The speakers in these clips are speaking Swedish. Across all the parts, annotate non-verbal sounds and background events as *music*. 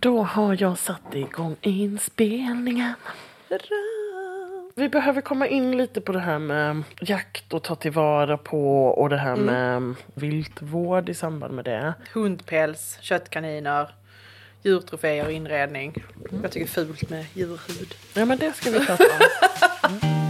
Då har jag satt igång inspelningen. Vi behöver komma in lite på det här med jakt och ta tillvara på och det här med viltvård i samband med det. Hundpäls, köttkaniner, djurtroféer och inredning. Jag tycker det är fult med djurhud. Ja men det ska vi prata om. Välkomna *laughs*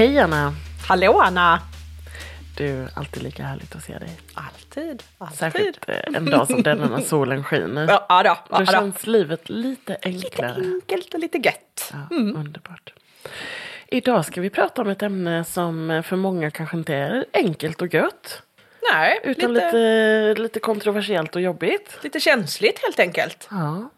Hej Anna! Hallå Anna! Du, alltid lika härligt att se dig. Alltid, alltid. Särskilt eh, en dag som denna när *laughs* solen skiner. Ja, då, ja, Då känns livet lite Lite enklare. enkelt och lite gött. Ja, Underbart. Idag ska vi prata om ett ämne som eh, för många kanske inte är enkelt och gött. Nej, Utan lite, lite, lite kontroversiellt och jobbigt. lite känsligt helt enkelt. Ja.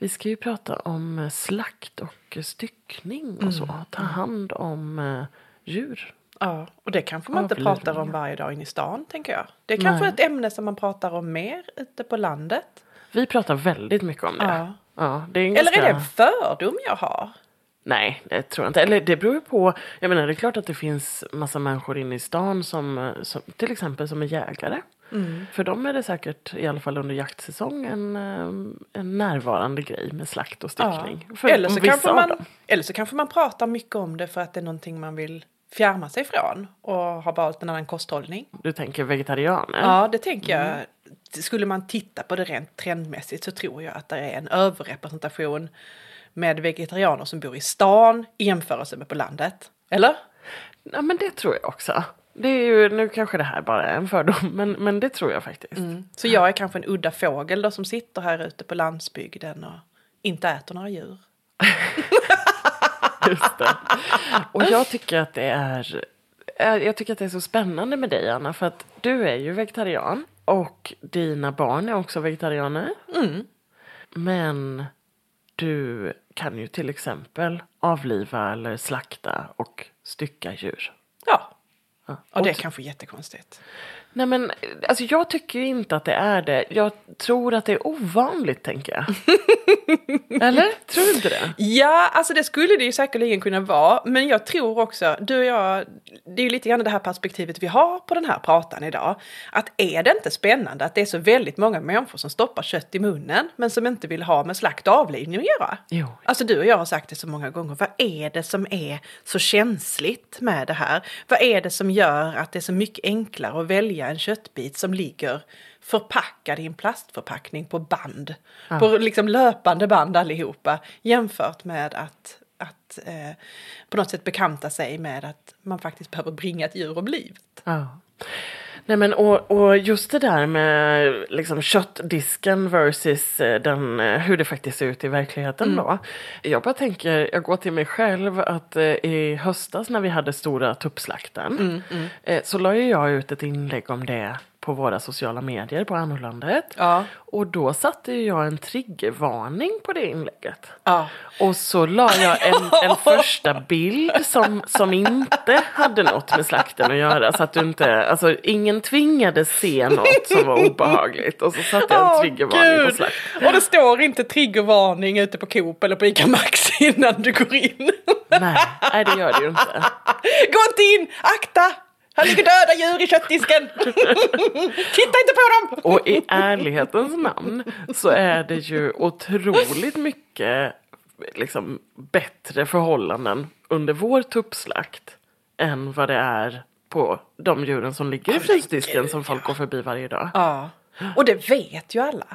Vi ska ju prata om eh, slakt och eh, styckning och så. Ta hand om eh, djur. Ja, och det kanske man inte pratar om varje dag inne i stan, tänker jag. Det är kanske Nej. ett ämne som man pratar om mer ute på landet. Vi pratar väldigt mycket om det. Ja. Ja, det är en Eller är ganska... det en fördom jag har? Nej, det tror jag inte. Eller det beror ju på. Jag menar, det är klart att det finns massa människor inne i stan som, som till exempel som är jägare. Mm. För dem är det säkert, i alla fall under jaktsäsong, en, eh, en närvarande grej med slakt och styckning. För Eller, så kanske man, eller så kanske man pratar mycket om det för att det är någonting man vill fjärma sig från och har valt en annan kosthållning. Du tänker vegetarianer? Ja, det tänker jag. Mm. Skulle man titta på det rent trendmässigt så tror jag att det är en överrepresentation med vegetarianer som bor i stan i jämförelse med på landet. Eller? Ja, men det tror jag också. Det är ju, nu kanske det här bara är en fördom, *laughs* men, men det tror jag faktiskt. Så jag är kanske en udda fågel då som sitter här ute på landsbygden och inte äter några djur. *laughs* Just det. Och jag tycker att det är eh, jag tycker att det är så spännande med dig Anna för att du är ju vegetarian och dina barn är också vegetarianer. Mm. Men du kan ju till exempel avliva eller slakta och stycka djur. Ja, Ja. och det är kanske jättekonstigt. Nej men alltså jag tycker ju inte att det är det. Jag tror att det är ovanligt tänker jag. *laughs* eller? Tror du inte det? Ja, alltså det skulle det ju säkerligen kunna vara. Men jag tror också, du och jag, det är ju lite grann det här perspektivet vi har på den här pratan idag. Att är det inte spännande att det är så väldigt många människor som stoppar kött i munnen men som inte vill ha med slakt och avlivning att göra? Jo. Alltså du och jag har sagt det så många gånger. Vad är det som är så känsligt med det här? Vad är det som gör att det är så mycket enklare att välja en köttbit som ligger förpackad i en plastförpackning på band? På liksom löpande band allihopa. Jämfört med att, att eh, på något sätt bekanta sig med att man faktiskt behöver bringa ett djur om livet. Ja. Nej men och, och just det där med liksom köttdisken versus eh, den, eh, hur det faktiskt ser ut i verkligheten då. Jag bara tänker, jag går till mig själv att eh, i höstas när vi hade stora tuppslakten eh, så la jag ut ett inlägg om det på våra sociala medier på Annorlandet. Ja. Och då satte jag en triggervarning på det inlägget. Ja. Och så la jag en, *laughs* en första bild som, som inte hade något med slakten att göra. Så att du inte, alltså ingen tvingades se något som var obehagligt. Och så satte jag en triggervarning på Gud. slakt. Och det står inte triggervarning ute på Coop eller på ICA Maxi innan du går in. Nej, nej, det gör det ju inte. Gå inte in! Akta! Här ligger döda djur i köttdisken! *laughs* Titta inte på dem! Och i ärlighetens namn så är det ju otroligt mycket liksom, bättre förhållanden under vår tuppslakt än vad det är på de djuren som ligger i frysdisken som folk går förbi varje dag. Ja, och det vet ju alla.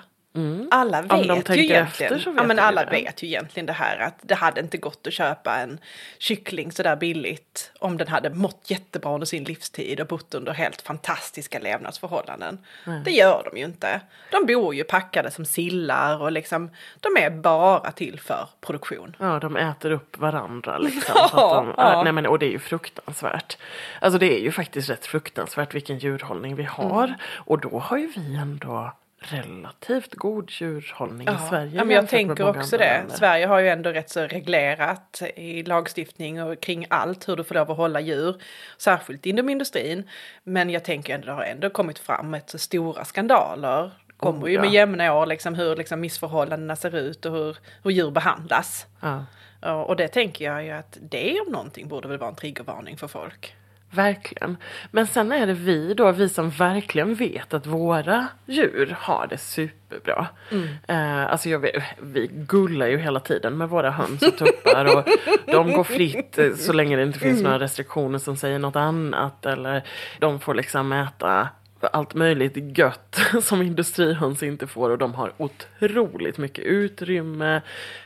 Alla Mm. Om vet ju egentligen, efter vet ja, men alla det. vet ju egentligen det här att det hade inte gått att köpa en kyckling sådär billigt om den hade mått jättebra under sin livstid och bott under helt fantastiska levnadsförhållanden. Det gör de ju inte. De bor ju packade som sillar och liksom, de är bara till för produktion. Ja, de äter upp varandra liksom. *laughs* att de, Ja. nej, men, och det är ju fruktansvärt. Alltså det är ju faktiskt rätt fruktansvärt vilken djurhållning vi har. Mm. Och då har ju vi ändå relativt god djurhållning i Sverige. Ja, men jag tänker också det. länder. Sverige har ju ändå rätt så reglerat i lagstiftning och kring allt hur du får lov att hålla djur. Särskilt inom industrin. Men jag tänker ändå det har ändå kommit fram ett så stora skandaler. Kommer Oh, ju med ja. jämna år liksom hur liksom missförhållandena ser ut och hur, hur djur behandlas. Ja. Ja, Och det tänker jag ju att det om någonting borde väl vara en triggervarning för folk. Verkligen. Men sen är det vi då, vi som verkligen vet att våra djur har det superbra. Eh, alltså jag vet, vi gullar ju hela tiden med våra höns och tuppar och de går fritt eh, så länge det inte finns några restriktioner som säger något annat. Eller de får liksom äta allt möjligt gött *laughs* som industrihöns inte får och de har otroligt mycket utrymme.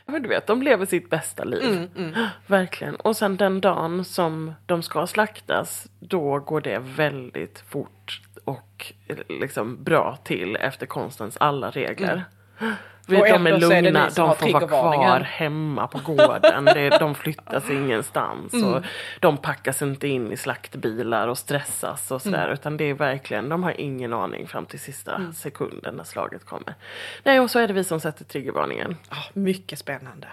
Men du vet, de lever sitt bästa liv. *gasps* Verkligen. Och sen den dagen som de ska slaktas, då går det väldigt fort och eh, liksom bra till efter konstens alla regler. *gasps* *gasps* Och de är är lugna, har de får vara kvar hemma på gården. Det, de flyttas *laughs* ingenstans. Och de packas inte in i slaktbilar och stressas och sådär. Utan det är verkligen, de har ingen aning fram till sista sekunden när slaget kommer. Nej, och så är det vi som sätter triggervarningen. Ja, mycket spännande.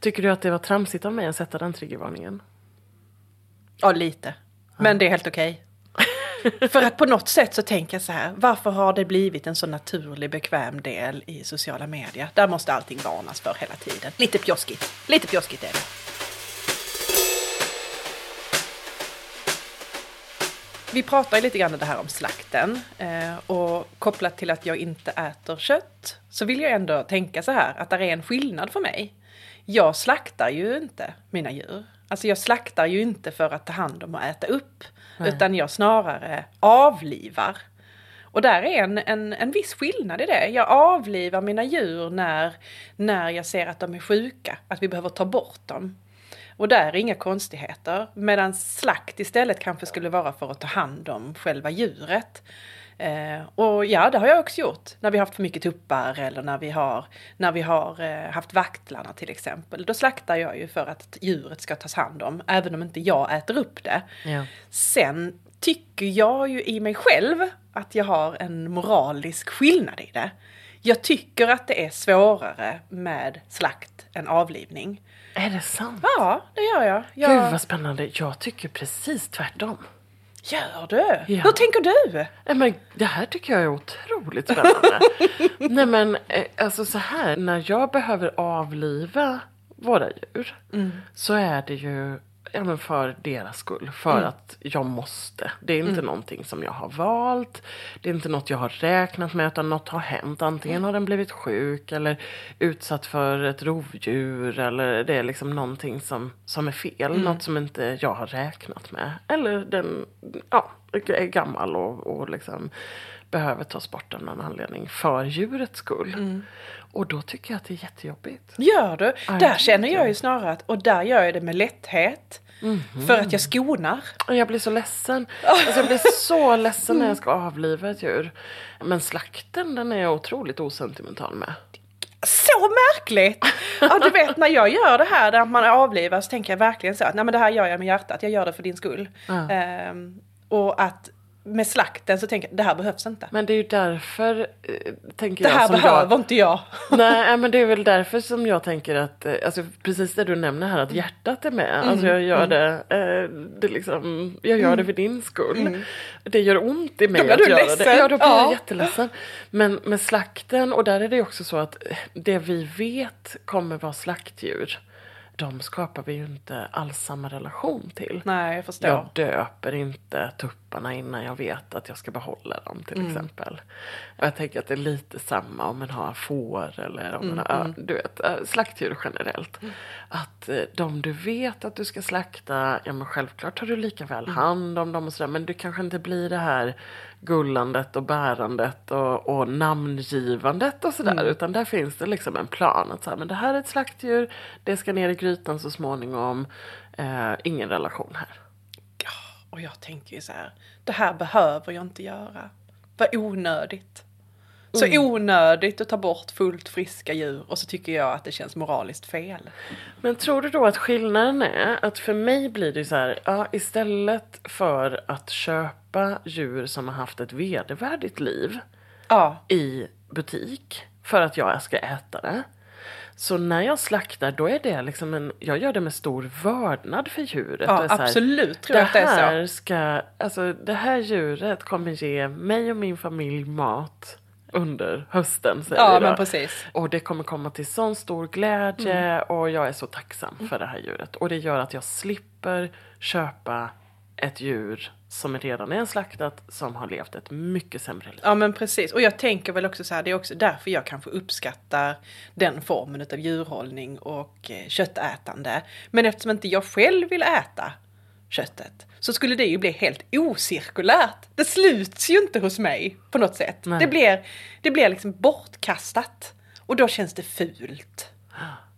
Tycker du att det var tramsigt av mig att sätta den triggervarningen? Ja, lite. Men det är helt okej. För att på något sätt så tänker jag så här, varför har det blivit en så naturlig bekväm del i sociala medier? Där måste allting varnas för hela tiden. Lite pjoskigt. Lite pjoskigt är det. Vi pratar ju lite grann om det här om slakten eh, och kopplat till att jag inte äter kött så vill jag ändå tänka så här att det är en skillnad för mig. Jag slaktar ju inte mina djur. Alltså jag slaktar ju inte för att ta hand om och äta upp utan jag snarare avlivar. Och där är en, en, en viss skillnad i det. Jag avlivar mina djur när, när jag ser att de är sjuka, att vi behöver ta bort dem. Och där är inga konstigheter. Medan slakt istället kanske skulle vara för att ta hand om själva djuret. Eh, och ja, det har jag också gjort. När vi har haft för mycket tuppar eller när vi har, när vi har eh, haft vaktlarna till exempel. Då slaktar jag ju för att djuret ska tas hand om, även om inte jag äter upp det. Ja. Sen tycker jag ju i mig själv att jag har en moralisk skillnad i det. Jag tycker att det är svårare med slakt än avlivning. Är det sant? Ja, det gör jag. jag... Gud vad spännande. Jag tycker precis tvärtom. Gör du? Ja. Hur tänker du? Nej, men det här tycker jag är otroligt spännande. *laughs* Nej men eh, alltså så här, när jag behöver avliva våra djur så är det ju ja, men för deras skull. För att jag måste. Det är inte någonting som jag har valt. Det är inte något jag har räknat med utan något har hänt. Antingen har den blivit sjuk eller utsatt för ett rovdjur eller det är liksom någonting som, som är fel. Något som inte jag har räknat med. Eller den ja, är gammal och, och liksom behöver tas bort av någon anledning för djurets skull. Och då tycker jag att det är jättejobbigt. Gör du? Ja, där känner jag ju snarare att, och där gör jag det med lätthet. För att jag skonar. Och jag blir så ledsen. *laughs* Alltså jag blir så ledsen när jag ska avliva ett djur. Men slakten den är jag otroligt osentimental med. Så märkligt! *laughs* Ja, du vet när jag gör det här där man avlivar så tänker jag verkligen så att nej men det här gör jag med hjärtat, jag gör det för din skull. Ja. Ehm, och att med slakten så tänker jag det här behövs inte. Men det är ju därför, eh, tänker Det jag, här som behöver jag... inte jag. *laughs* Nej, *laughs* men det är väl därför som jag tänker att, eh, alltså precis det du nämner här, att hjärtat är med. Alltså jag gör det, eh, det liksom, jag gör det för din skull. Det gör ont i mig Då blir att du göra det. ledsen. Ja, då blir jag Ja. jätteledsen. Men med slakten, och där är det också så att det vi vet kommer vara slaktdjur, de skapar vi ju inte alls samma relation till. Nej, jag förstår. Jag döper inte tuppar kropparna innan jag vet att jag ska behålla dem till Mm. exempel. Och jag tänker att det är lite samma om man har får eller om man Mm, har, du vet, äh, slaktdjur generellt. Att eh, de du vet att du ska slakta, ja men självklart tar du lika väl Mm. hand om dem och sådär. Men du kanske inte blir det här gullandet och bärandet och, och namngivandet och sådär. Mm. Utan där finns det liksom en plan. Att så här, men det här är ett slaktdjur, det ska ner i grytan så småningom. Eh, ingen relation här. Och jag tänker ju så här, det här behöver jag inte göra. Vad onödigt. Så Mm. onödigt att ta bort fullt friska djur och så tycker jag att det känns moraliskt fel. Men tror du då att skillnaden är att för mig blir det så här, ja, istället för att köpa djur som har haft ett vedervärdigt liv Ja, i butik för att jag ska äta det. Så när jag slaktar då är det liksom en, jag gör det med stor vördnad för djuret. ja så här, absolut tror det jag att det är så. här ska, alltså det här djuret kommer ge mig och min familj mat under hösten säger Ja, men precis. Och det kommer komma till sån stor glädje Mm. och jag är så tacksam för det här djuret. Och det gör att jag slipper köpa ett djur som redan är slaktat som har levt ett mycket sämre liv. Ja men precis. Och jag tänker väl också så här, det är också därför jag kanske uppskattar den formen av djurhållning och eh, köttätande. Men eftersom inte jag själv vill äta köttet så skulle det ju bli helt ocirkulärt. Det sluts ju inte hos mig på något sätt. Nej. Det blir, det blir liksom bortkastat. Och då känns det fult.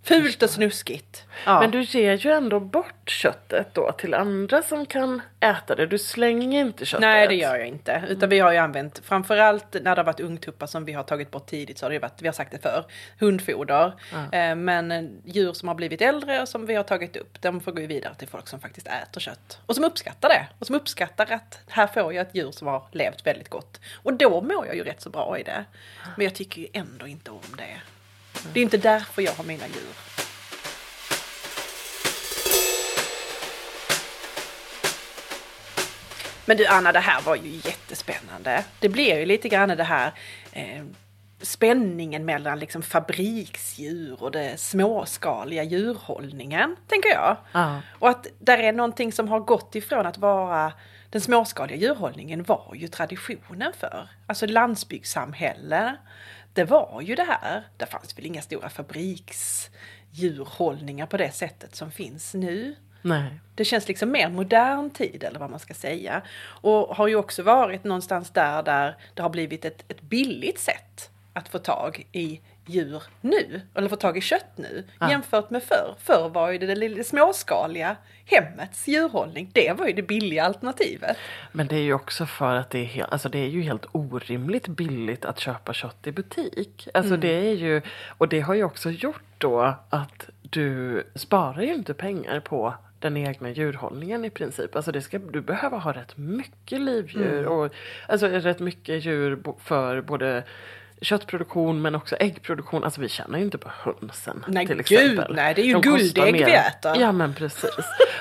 Fult och snuskigt. Ja. Men du ger ju ändå bort köttet då till andra som kan äta det. Du slänger inte köttet. Nej det gör jag inte. Utan vi har ju använt, framförallt när det har varit ungtuppar som vi har tagit bort tidigt så har det varit, vi har sagt det för hundfoder. Eh, Men eh, djur som har blivit äldre och som vi har tagit upp, de får gå vidare till folk som faktiskt äter kött. Och som uppskattar det. Och som uppskattar att här får jag ett djur som har levt väldigt gott. Och då mår jag ju rätt så bra i det. Men jag tycker ju ändå inte om det. Det är inte därför jag har mina djur. Men du Anna, det här var ju jättespännande. Det blir ju lite grann det här eh, spänningen mellan liksom fabriksdjur och det småskaliga djurhållningen, tänker jag. Ja. Och att där är någonting som har gått ifrån att vara den småskaliga djurhållningen var ju traditionen för. Alltså landsbygdssamhälle. Det var ju det här. Det fanns väl inga stora fabriksdjurhållningar på det sättet som finns nu. Nej. Det känns liksom mer modern tid eller vad man ska säga. Och har ju också varit någonstans där, där det har blivit ett, ett billigt sätt att få tag i djur nu, eller få tag i kött nu, Ja. jämfört med förr. Förr var ju det, det lilla småskaliga hemmets djurhållning, det var ju det billiga alternativet. Men det är ju också för att det är, helt, alltså det är ju helt orimligt billigt att köpa kött i butik. Alltså Mm. det är ju, och det har ju också gjort då att du sparar ju inte pengar på den egna djurhållningen i princip. Alltså det ska, du behöver ha rätt mycket livdjur Mm. och alltså rätt mycket djur för både köttproduktion men också äggproduktion. Alltså vi tjänar ju inte på hönsen Nej, till gud, exempel. nej, det är ju De guldägg vi äter. Ja men precis.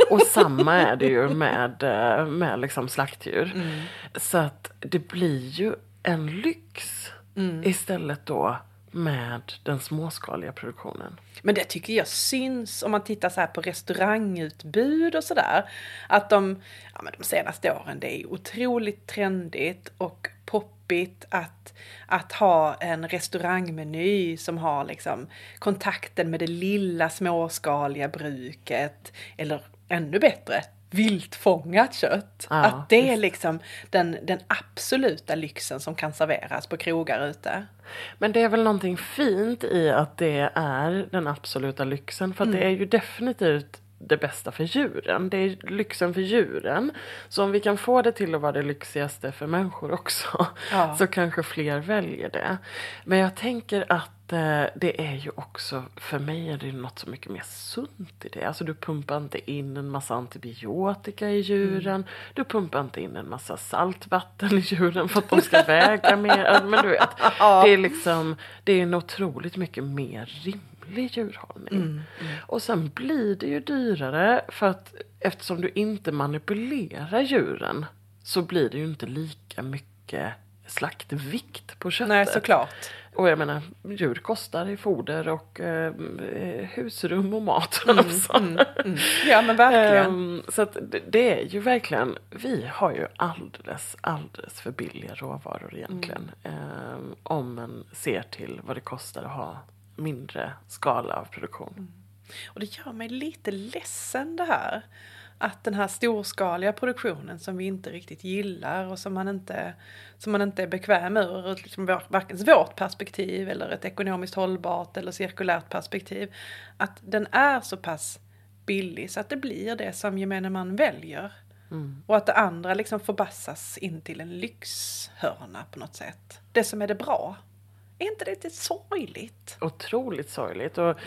Och samma är det ju med, eh, med liksom slaktdjur. Mm. Så att det blir ju en lyx Mm. istället då med den småskaliga produktionen. Men det tycker jag syns om man tittar så här på restaurangutbud och sådär. Att de, ja, men de senaste åren, det är otroligt trendigt och poppigt att, att ha en restaurangmeny som har liksom kontakten med det lilla småskaliga bruket. Eller ännu bättre, viltfångat kött. Ja, att det är liksom den, den absoluta lyxen som kan serveras på krogar ute. Men det är väl någonting fint i att det är den absoluta lyxen. För Mm. det är ju definitivt det bästa för djuren. Det är lyxen för djuren. Så om vi kan få det till att vara det lyxigaste för människor också. Ja. Så kanske fler väljer det. Men jag tänker att eh, det är ju också, för mig är det något så mycket mer sunt i det. Alltså du pumpar inte in en massa antibiotika i djuren. Mm. Du pumpar inte in en massa saltvatten i djuren för att de ska väga mer. Men du vet, *laughs* det är liksom, det är en otroligt mycket mer rimlig djurhållning. Och sen blir det ju dyrare för att eftersom du inte manipulerar djuren så blir det ju inte lika mycket slaktvikt på köttet. Nej, såklart. Och jag menar, djur kostar i foder och eh, husrum och mat. *laughs* Mm, mm, mm. Ja men verkligen. Um, så att det, det, är ju verkligen, vi har ju alldeles, alldeles för billiga råvaror egentligen. Um, om man ser till vad det kostar att ha mindre skala av produktion. Mm. Och det gör mig lite ledsen det här att den här storskaliga produktionen som vi inte riktigt gillar och som man inte, som man inte är bekväm ur liksom varken vårt perspektiv eller ett ekonomiskt hållbart eller cirkulärt perspektiv. Att den är så pass billig så att det blir det som gemene man väljer. Mm. Och att det andra liksom förbassas in till en lyxhörna på något sätt. Det som är det bra. Är inte det lite sorgligt? Otroligt sorgligt. Och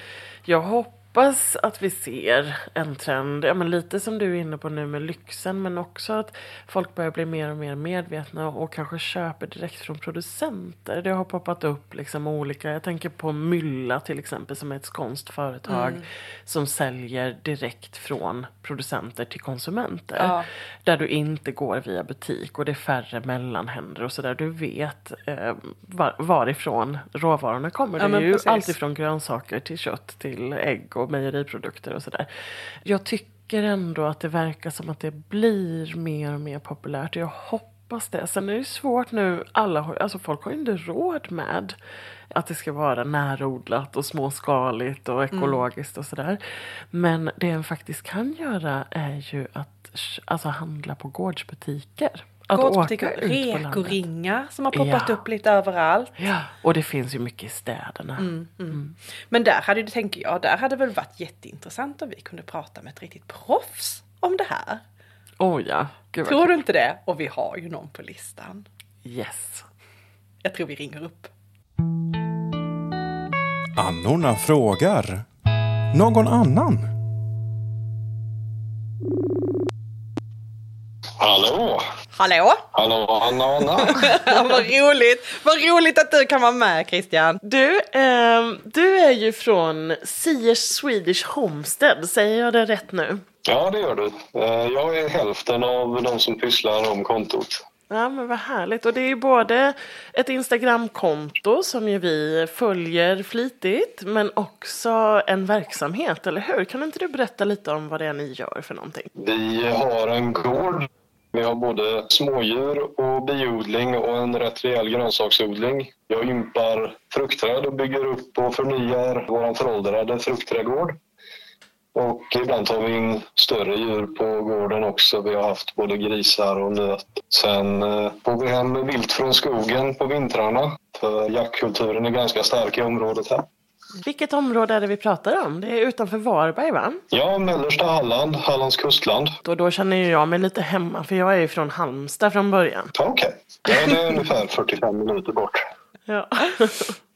jag hoppas hoppas att vi ser en trend, ja, men lite som du är inne på nu med lyxen, men också att folk börjar bli mer och mer medvetna och kanske köper direkt från producenter. Det har poppat upp liksom olika, jag tänker på Mylla till exempel som är ett skånskt företag mm. som säljer direkt från producenter till konsumenter. Ja. Där du inte går via butik och det är färre mellanhänder och sådär. Du vet eh, var, varifrån råvarorna kommer. Ja, det är ju alltifrån grönsaker till kött till ägg och mejeriprodukter och sådär. Jag tycker ändå att det verkar som att det blir mer och mer populärt. Jag hoppas det. Sen är det svårt nu, alla alltså folk har ju inte råd med att det ska vara närodlat och småskaligt och mm. ekologiskt mm. och sådär. Men det en faktiskt kan göra är ju att alltså, handla på gårdsbutiker. Gårdsbutiker, rekoringar som har poppat ja. upp lite överallt. Ja, och det finns ju mycket i städerna. Mm, mm. Mm. Men där hade det, tänker jag, där hade det väl varit jätteintressant om vi kunde prata med ett riktigt proffs om det här. Oh ja. Gud, tror du inte det? Och vi har ju någon på listan. Yes. Jag tror vi ringer upp. Annorna frågar. Någon annan? Hallå! Hallå! Hallå Anna Anna! *laughs* Vad roligt! Vad roligt att du kan vara med Christian! Du, eh, du är ju från Siers Swedish Homestead, säger jag det rätt nu? Ja det gör du. Eh, jag är hälften av de som pysslar om kontot. Ja men vad härligt. Och det är ju både ett Instagramkonto som ju vi följer flitigt men också en verksamhet, eller hur? Kan inte du berätta lite om vad det är ni gör för någonting? Vi har en gård vi har både smådjur och biodling och en rätt rejäl grönsaksodling. Jag ympar fruktträd och bygger upp och förnyar vår föråldrade fruktträdgård. Och ibland tar vi in större djur på gården också. Vi har haft både grisar och nöt. Sen eh, får vi hem vilt från skogen på vintrarna. För jaktkulturen är ganska stark i området här. Vilket område är det vi pratar om? Det är utanför Varberg va? Ja, mellersta Halland, Hallands kustland. Och då känner jag mig lite hemma för jag är ju från Halmstad från början. Okej, okay. det är ungefär 45 minuter bort. Ja. *laughs*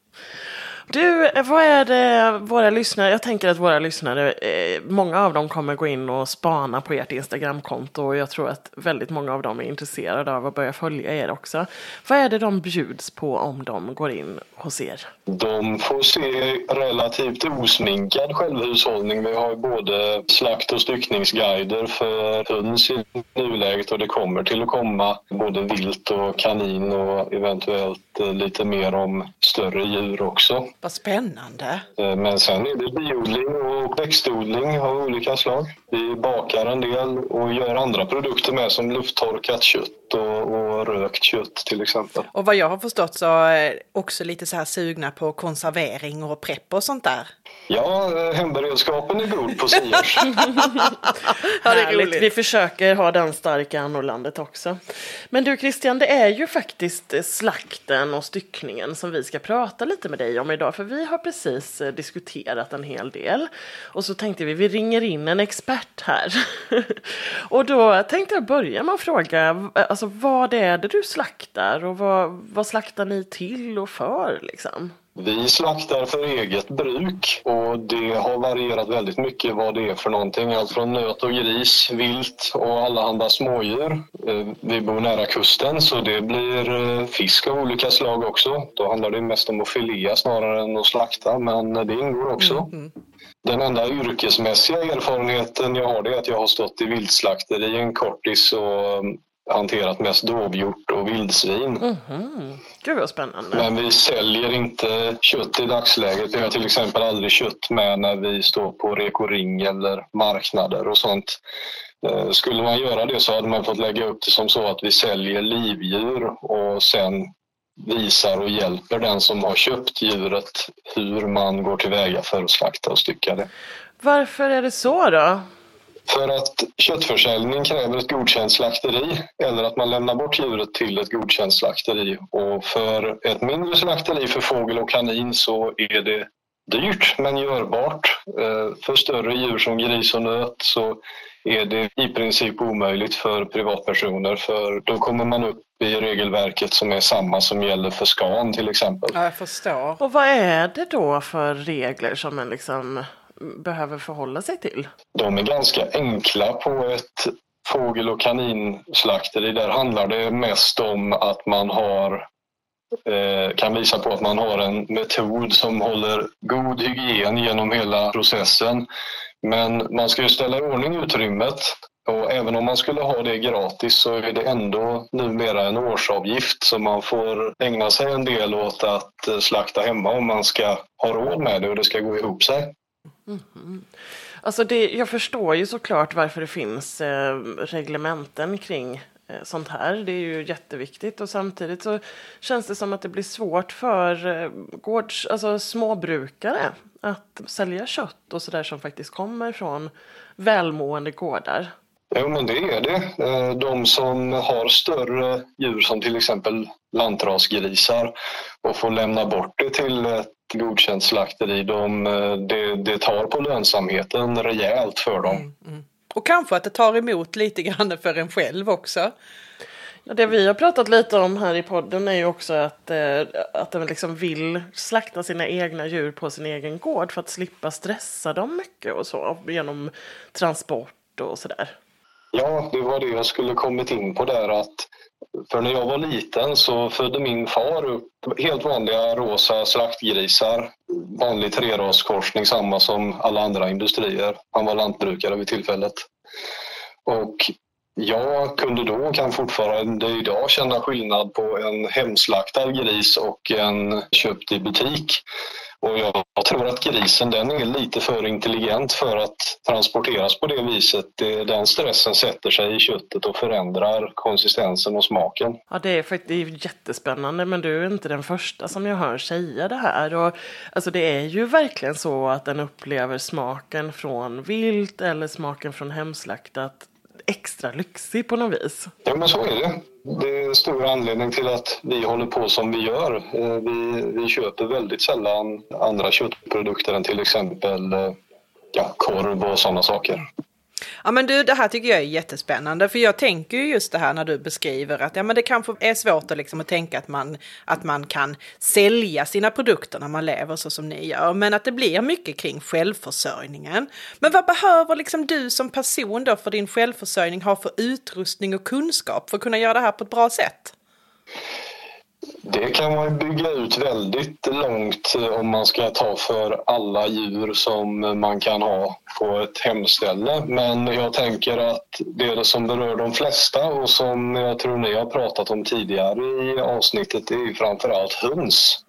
Du, vad är det våra lyssnare, jag tänker att våra lyssnare, eh, många av dem kommer gå in och spana på ert Instagramkonto och jag tror att väldigt många av dem är intresserade av att börja följa er också. Vad är det de bjuds på om de går in hos er? De får se relativt osminkad självhushållning. Vi har både slakt och styckningsguider för höns i nuläget och det kommer till att komma både vilt och kanin och eventuellt eh, lite mer om större djur också. Vad spännande. Eh, men sen är det biodling och växtodling av olika slag. Vi bakar en del och gör andra produkter med som lufttorkat kött och, och rökt kött till exempel. Och vad jag har förstått så är också lite så här sugna på konservering och prepp och sånt där. Ja, eh, hemberedskapen är god på Siers. ja, *laughs* *laughs* Härligt. Vi försöker ha den starka annorlandet också. Men du Christian, det är ju faktiskt slakten och styckningen som vi ska prata lite med dig om idag. För vi har precis eh, diskuterat en hel del. Och så tänkte vi, vi ringer in en expert här. *laughs* och då tänkte jag börja med att fråga, alltså vad är det du slaktar och vad, vad slaktar ni till och för liksom? Vi slaktar för eget bruk och det har varierat väldigt mycket vad det är för någonting. Allt från nöt och gris, vilt och allehanda smådjur. Eh, vi bor nära kusten så det blir eh, fisk av olika slag också. Då handlar det mest om att filea snarare än att slakta men det ingår också. Mm, mm. Den enda yrkesmässiga erfarenheten jag har är att jag har stått i viltslakteri en kortis och hanterat mest dovhjort och vildsvin. Gud vad spännande. Men vi säljer inte kött i dagsläget. Vi har till exempel aldrig kött med när vi står på Reko Ring eller marknader och sånt. Eh, Skulle man göra det så hade man fått lägga upp det som så att vi säljer livdjur och sen visar och hjälper den som har köpt djuret hur man går tillväga för att slakta och stycka det. Varför är det så då? För att köttförsäljning kräver ett godkänt slakteri eller att man lämnar bort djuret till ett godkänt slakteri. Och för ett mindre slakteri för fågel och kanin så är det dyrt men görbart. Eh, För större djur som gris och nöt så är det i princip omöjligt för privatpersoner för då kommer man upp i regelverket som är samma som gäller för Scan till exempel. Ja, jag förstår. Och vad är det då för regler som man liksom behöver förhålla sig till? De är ganska enkla på ett fågel och kaninslakteri. Där handlar det mest om att man har eh, kan visa på att man har en metod som håller god hygien genom hela processen. Men man ska ju ställa i ordning utrymmet och även om man skulle ha det gratis så är det ändå numera en årsavgift så man får ägna sig en del åt att eh, slakta hemma om man ska ha råd med det och det ska gå ihop sig. Mm-hmm. Alltså det, jag förstår ju såklart varför det finns eh, reglementen kring eh, sånt här. Det är ju jätteviktigt och samtidigt så känns det som att det blir svårt för eh, gårds, alltså småbrukare att sälja kött och sådär som faktiskt kommer från välmående gårdar. Jo, men det är det. Eh, de som har större djur som till exempel lantrasgrisar och får lämna bort det till ett godkänt slakteri, de, eh, det, det tar på lönsamheten rejält för dem. Och kanske att det tar emot lite grann för en själv också. Ja, Det vi har pratat lite om här i podden är ju också att, eh, att de liksom vill slakta sina egna djur på sin egen gård för att slippa stressa dem mycket och så genom transport och sådär. Ja, det var det jag skulle kommit in på där att för när jag var liten så födde min far upp helt vanliga rosa slaktgrisar. Vanlig treraskorsning, samma som alla andra industrier. Han var lantbrukare vid tillfället. Och jag kunde då och kan fortfarande idag känna skillnad på en hemslaktad gris och en köpt i butik. Och jag tror att grisen den är lite för intelligent för att transporteras på det viset. Den stressen sätter sig i köttet och förändrar konsistensen och smaken. Ja, det är det är jättespännande, men du är inte den första som jag hör säga det här. Och, alltså, det är ju verkligen så att den upplever smaken från vilt eller smaken från hemslaktat extra lyxig på något vis. Ja, men så är det. Det är en stor anledning till att vi håller på som vi gör. Eh, vi, vi köper väldigt sällan andra köttprodukter än till exempel eh, ja, korv och sådana saker. Ja men du, det här tycker jag är jättespännande för jag tänker ju just det här när du beskriver att ja, men det kanske är svårt att, liksom, att tänka att man, att man kan sälja sina produkter när man lever så som ni gör, men att det blir mycket kring självförsörjningen. Men vad behöver liksom du som person då för din självförsörjning ha för utrustning och kunskap för att kunna göra det här på ett bra sätt? Det kan man bygga ut väldigt långt eh, om man ska ta för alla djur som man kan ha på ett hemställe. Men jag tänker att det som berör de flesta och som jag tror ni har pratat om tidigare i avsnittet är framförallt höns.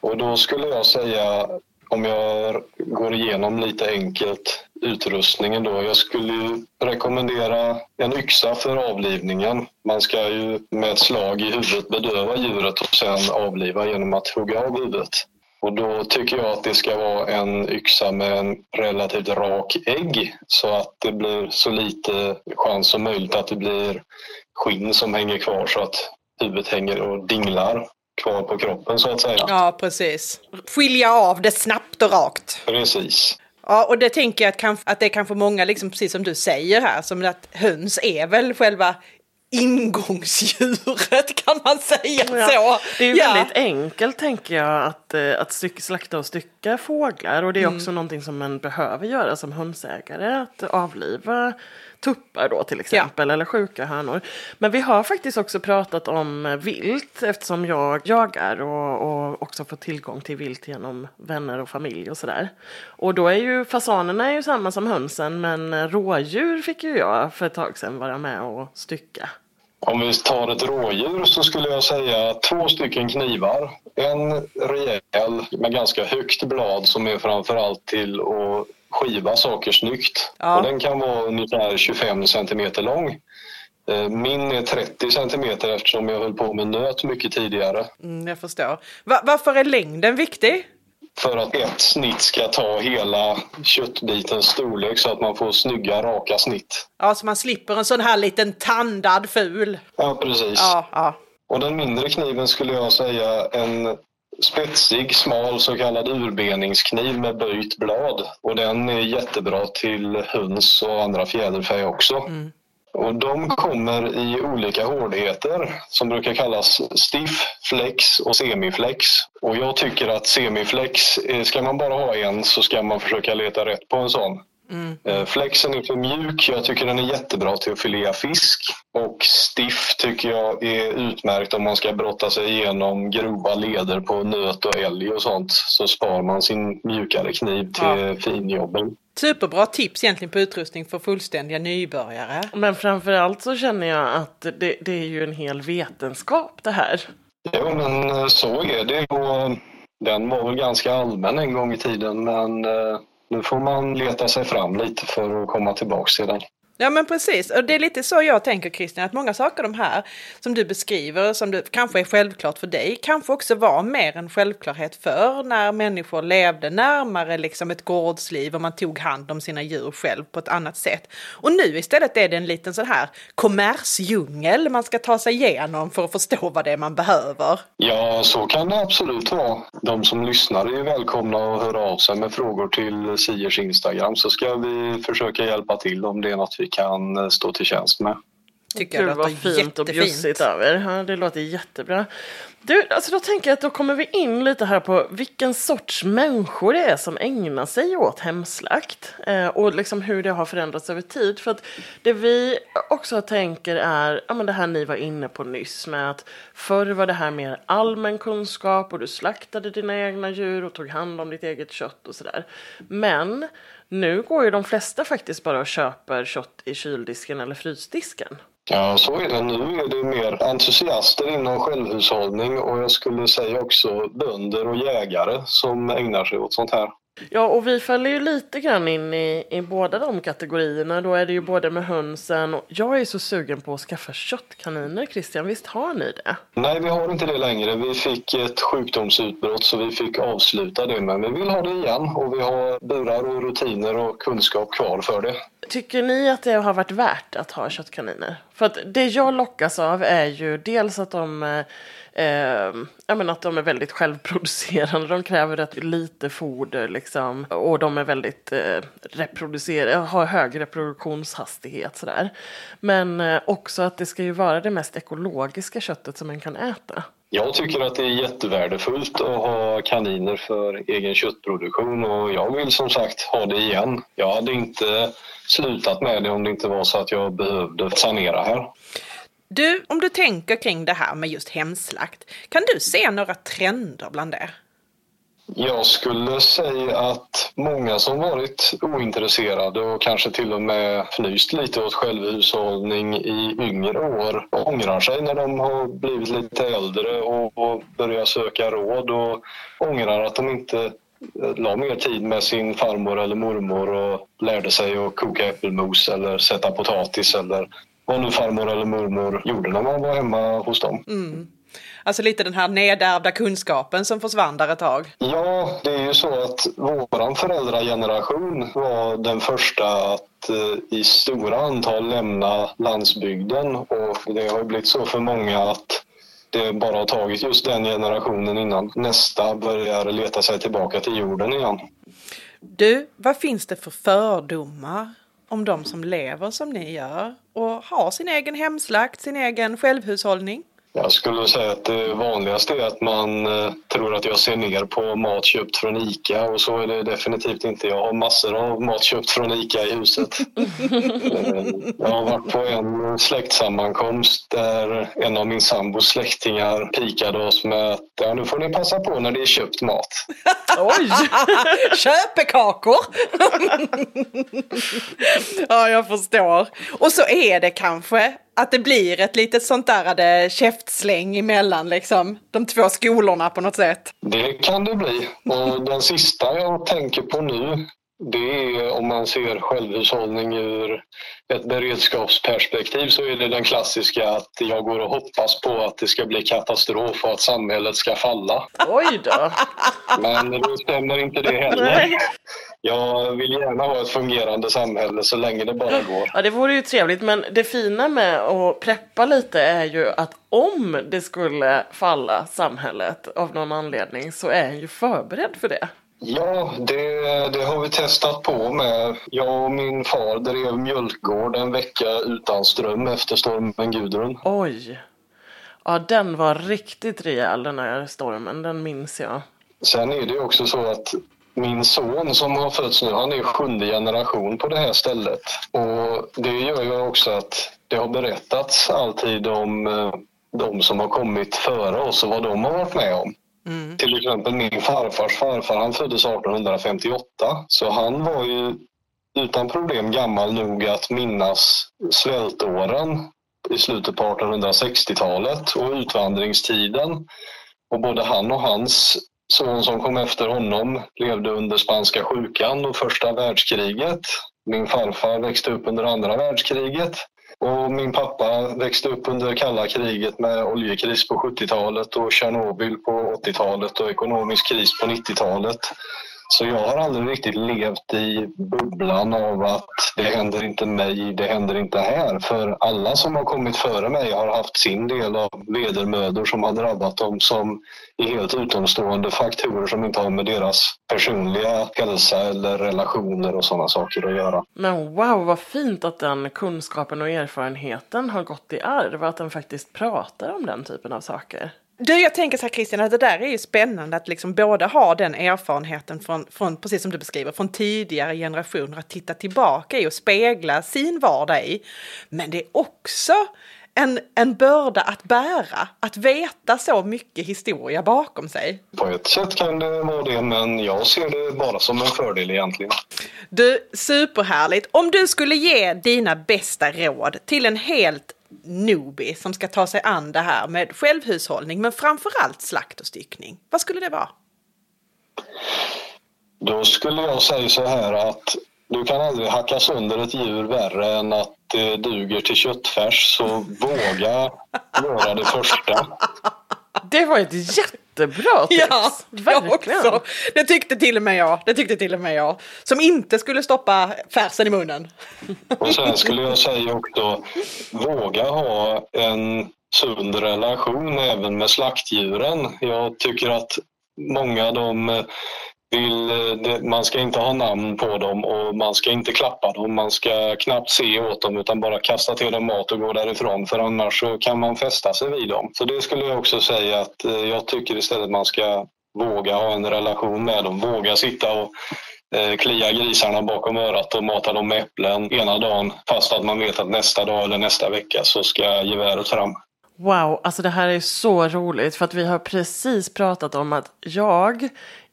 Och då skulle jag säga, om jag går igenom lite enkelt utrustningen då. Jag skulle rekommendera en yxa för avlivningen. Man ska ju med ett slag i huvudet bedöva djuret och sen avliva genom att hugga av huvudet. Och då tycker jag att det ska vara en yxa med en relativt rak ägg så att det blir så lite chans som möjligt att det blir skinn som hänger kvar så att huvudet hänger och dinglar kvar på kroppen så att säga. Ja, precis. Skilja av det snabbt och rakt. Precis. Ja, och det tänker jag att, kan, att det är kanske många, liksom, precis som du säger här, som att höns är väl själva ingångsdjuret *laughs* kan man säga Ja, så. Det är ju Ja. väldigt enkelt tänker jag att, eh, att styck, slakta och stycka fåglar och det är också någonting som man behöver göra som hönsägare. Att avliva tuppar då till exempel eller sjuka hönor. Men vi har faktiskt också pratat om vilt eftersom jag jagar och, och också får tillgång till vilt genom vänner och familj och sådär. Och då är ju fasanerna är ju samma som hönsen men rådjur fick ju jag för ett tag sedan vara med och stycka. Om vi tar ett rådjur så skulle jag säga två stycken knivar. En rejäl med ganska högt blad som är framförallt till att skiva saker snyggt. Ja. Och den kan vara ungefär 25 centimeter lång. Eh, Min är 30 centimeter eftersom jag höll på med nöt mycket tidigare. Mm, jag förstår. Va- varför är längden viktig? För att ett snitt ska ta hela köttbitens storlek så att man får snygga raka snitt. Ja, så man slipper en sån här liten tandad ful. Ja, precis. Ja, ja. Och den mindre kniven skulle jag säga en spetsig, smal så kallad urbeningskniv med böjt blad. Och den är jättebra till höns och andra fjäderfä också. Och de kommer i olika hårdheter som brukar kallas stiff, flex och semiflex. Och jag tycker att semiflex, eh, ska man bara ha en så ska man försöka leta rätt på en sån. Eh, Flexen är för mjuk. Jag tycker den är jättebra till att filea fisk. Och stiff tycker jag är utmärkt om man ska brotta sig igenom grova leder på nöt och älg och sånt. Så spar man sin mjukare kniv till finjobben. Superbra tips egentligen på utrustning för fullständiga nybörjare. Men framförallt så känner jag att det, det är ju en hel vetenskap det här. Jo, men eh, så är det. Och den var väl ganska allmän en gång i tiden men eh, nu får man leta sig fram lite för att komma tillbaka till den. Ja men precis, och det är lite så jag tänker Christian, att många saker de här som du beskriver, som du, kanske är självklart för dig, kanske också var mer en självklarhet för när människor levde närmare liksom ett gårdsliv och man tog hand om sina djur själv på ett annat sätt. Och nu istället är det en liten sån här kommersdjungel man ska ta sig igenom för att förstå vad det är man behöver. Ja, så kan det absolut vara. De som lyssnar är ju välkomna att höra av sig med frågor till Siers Instagram så ska vi försöka hjälpa till om det är något vi kan eh, stå till tjänst med. Tycker Gud jag låter fint och bjussigt jättefint. av er. Ja, det låter jättebra. Du, alltså då tänker jag att då kommer vi in lite här på vilken sorts människor det är som ägnar sig åt hemslakt. Eh, och liksom hur det har förändrats över tid. För att det vi också tänker är, ja men det här ni var inne på nyss med att förr var det här mer allmän kunskap och du slaktade dina egna djur och tog hand om ditt eget kött och sådär. Men nu går ju de flesta faktiskt bara och köper kött i kyldisken eller frysdisken. Ja, så är det. Nu är det mer entusiaster inom självhushållning och jag skulle säga också bönder och jägare som ägnar sig åt sånt här. Ja, och vi faller ju lite grann in i, i båda de kategorierna. Då är det ju både med hönsen och jag är så sugen på att skaffa köttkaniner, Christian. Visst har ni det? Nej, vi har inte det längre. Vi fick ett sjukdomsutbrott så vi fick avsluta det. Men vi vill ha det igen och vi har burar och rutiner och kunskap kvar för det. Tycker ni att det har varit värt att ha köttkaniner? För att det jag lockas av är ju dels att de, eh, men att de är väldigt självproducerande. De kräver rätt lite foder liksom. Och de är väldigt eh, reproducerade, har hög reproduktionshastighet sådär. Men eh, också att det ska ju vara det mest ekologiska köttet som man kan äta. Jag tycker att det är jättevärdefullt att ha kaniner för egen köttproduktion och jag vill som sagt ha det igen. Jag hade inte slutat med det om det inte var så att jag behövde sanera här. Du, om du tänker kring det här med just hemslakt, kan du se några trender bland det? Jag skulle säga att många som varit ointresserade och kanske till och med fnyst lite åt självhushållning i yngre år ångrar sig när de har blivit lite äldre och, börjar söka råd och ångrar att de inte eh, la mer tid med sin farmor eller mormor och lärde sig att koka äppelmos eller sätta potatis eller vad nu farmor eller mormor gjorde när man var hemma hos dem. Alltså lite den här nedärvda kunskapen som försvann där ett tag. Ja, det är ju så att våran föräldrageneration var den första att eh, i stora antal lämna landsbygden och det har blivit så för många att det bara har tagit just den generationen innan nästa börjar leta sig tillbaka till jorden igen. Du, vad finns det för fördomar om de som lever som ni gör och har sin egen hemslakt, sin egen självhushållning? Jag skulle säga att det vanligaste är att man eh, tror att jag ser ner på mat köpt från ICA och så är det definitivt inte. Jag har massor av mat köpt från ICA i huset. *laughs* Jag har varit på en släktsammankomst där en av min sambos släktingar pikade oss med att ja, nu får ni passa på när det är köpt mat. Oj! *laughs* Köpekakor! *laughs* ja, jag förstår. Och så är det kanske att det blir ett litet sånt där det, käftsläng emellan liksom, de två skolorna på något sätt. Det kan det bli. Och den sista jag tänker på nu, det är om man ser självhushållning ur ett beredskapsperspektiv så är det den klassiska att jag går och hoppas på att det ska bli katastrof och att samhället ska falla. Oj då. Men det stämmer inte det heller. Jag vill gärna ha ett fungerande samhälle så länge det bara går. Ja, det vore ju trevligt, men det fina med att preppa lite är ju att om det skulle falla samhället av någon anledning så är jag ju förberedd för det. Ja, det, det har vi testat på med. Jag och min far drev mjölkgård en vecka utan ström efter stormen Gudrun. Oj. Ja, den var riktigt rejäl den här stormen, den minns jag. Sen är det också så att min son som har fötts nu, han är sjunde generation på det här stället. Och det gör ju också att det har berättats alltid om eh, de som har kommit före oss och vad de har varit med om. Mm. Till exempel min farfars farfar, han föddes 1858. Så han var ju utan problem gammal nog att minnas svältåren i slutet på 1860-talet och utvandringstiden. Och både han och hans son som kom efter honom levde under spanska sjukan och första världskriget. Min farfar växte upp under andra världskriget. Och min pappa växte upp under kalla kriget med oljekris på 70-talet och Tjernobyl på 80-talet och ekonomisk kris på 90-talet. Så jag har aldrig riktigt levt i bubblan av att det händer inte mig, det händer inte här. För alla som har kommit före mig har haft sin del av vedermödor som har drabbat dem som är helt utomstående faktorer som inte har med deras personliga hälsa eller relationer och sådana saker att göra. Men wow, vad fint att den kunskapen och erfarenheten har gått i arv, och att den faktiskt pratar om den typen av saker. Du, jag tänker så här Christian, att det där är ju spännande att liksom både ha den erfarenheten från, från, precis som du beskriver, från tidigare generationer att titta tillbaka i och spegla sin vardag i. Men det är också en, en börda att bära, att veta så mycket historia bakom sig. På ett sätt kan det vara det, men jag ser det bara som en fördel egentligen. Du, superhärligt. Om du skulle ge dina bästa råd till en helt newbie som ska ta sig an det här med självhushållning, men framförallt slakt och styckning. Vad skulle det vara? Då skulle jag säga så här att du kan aldrig hacka sönder ett djur värre än att det duger till köttfärs, så våga *laughs* göra det första. Det var ett jättebra *laughs* tips! Ja, jag Verkligen. också. Det tyckte till och med jag. Det tyckte till och med jag. Som inte skulle stoppa färsen i munnen. Och sen skulle jag säga också, våga ha en sund relation även med slaktdjuren. Jag tycker att många de vill, eh, man ska inte ha namn på dem och man ska inte klappa dem. Man ska knappt se åt dem utan bara kasta till dem mat och gå därifrån för annars så kan man fästa sig vid dem. Så det skulle jag också säga att eh, jag tycker istället man ska våga ha en relation med dem. Våga sitta och eh, klia grisarna bakom örat och mata dem med äpplen ena dagen fast att man vet att nästa dag eller nästa vecka så ska geväret fram. Wow, alltså det här är så roligt för att vi har precis pratat om att jag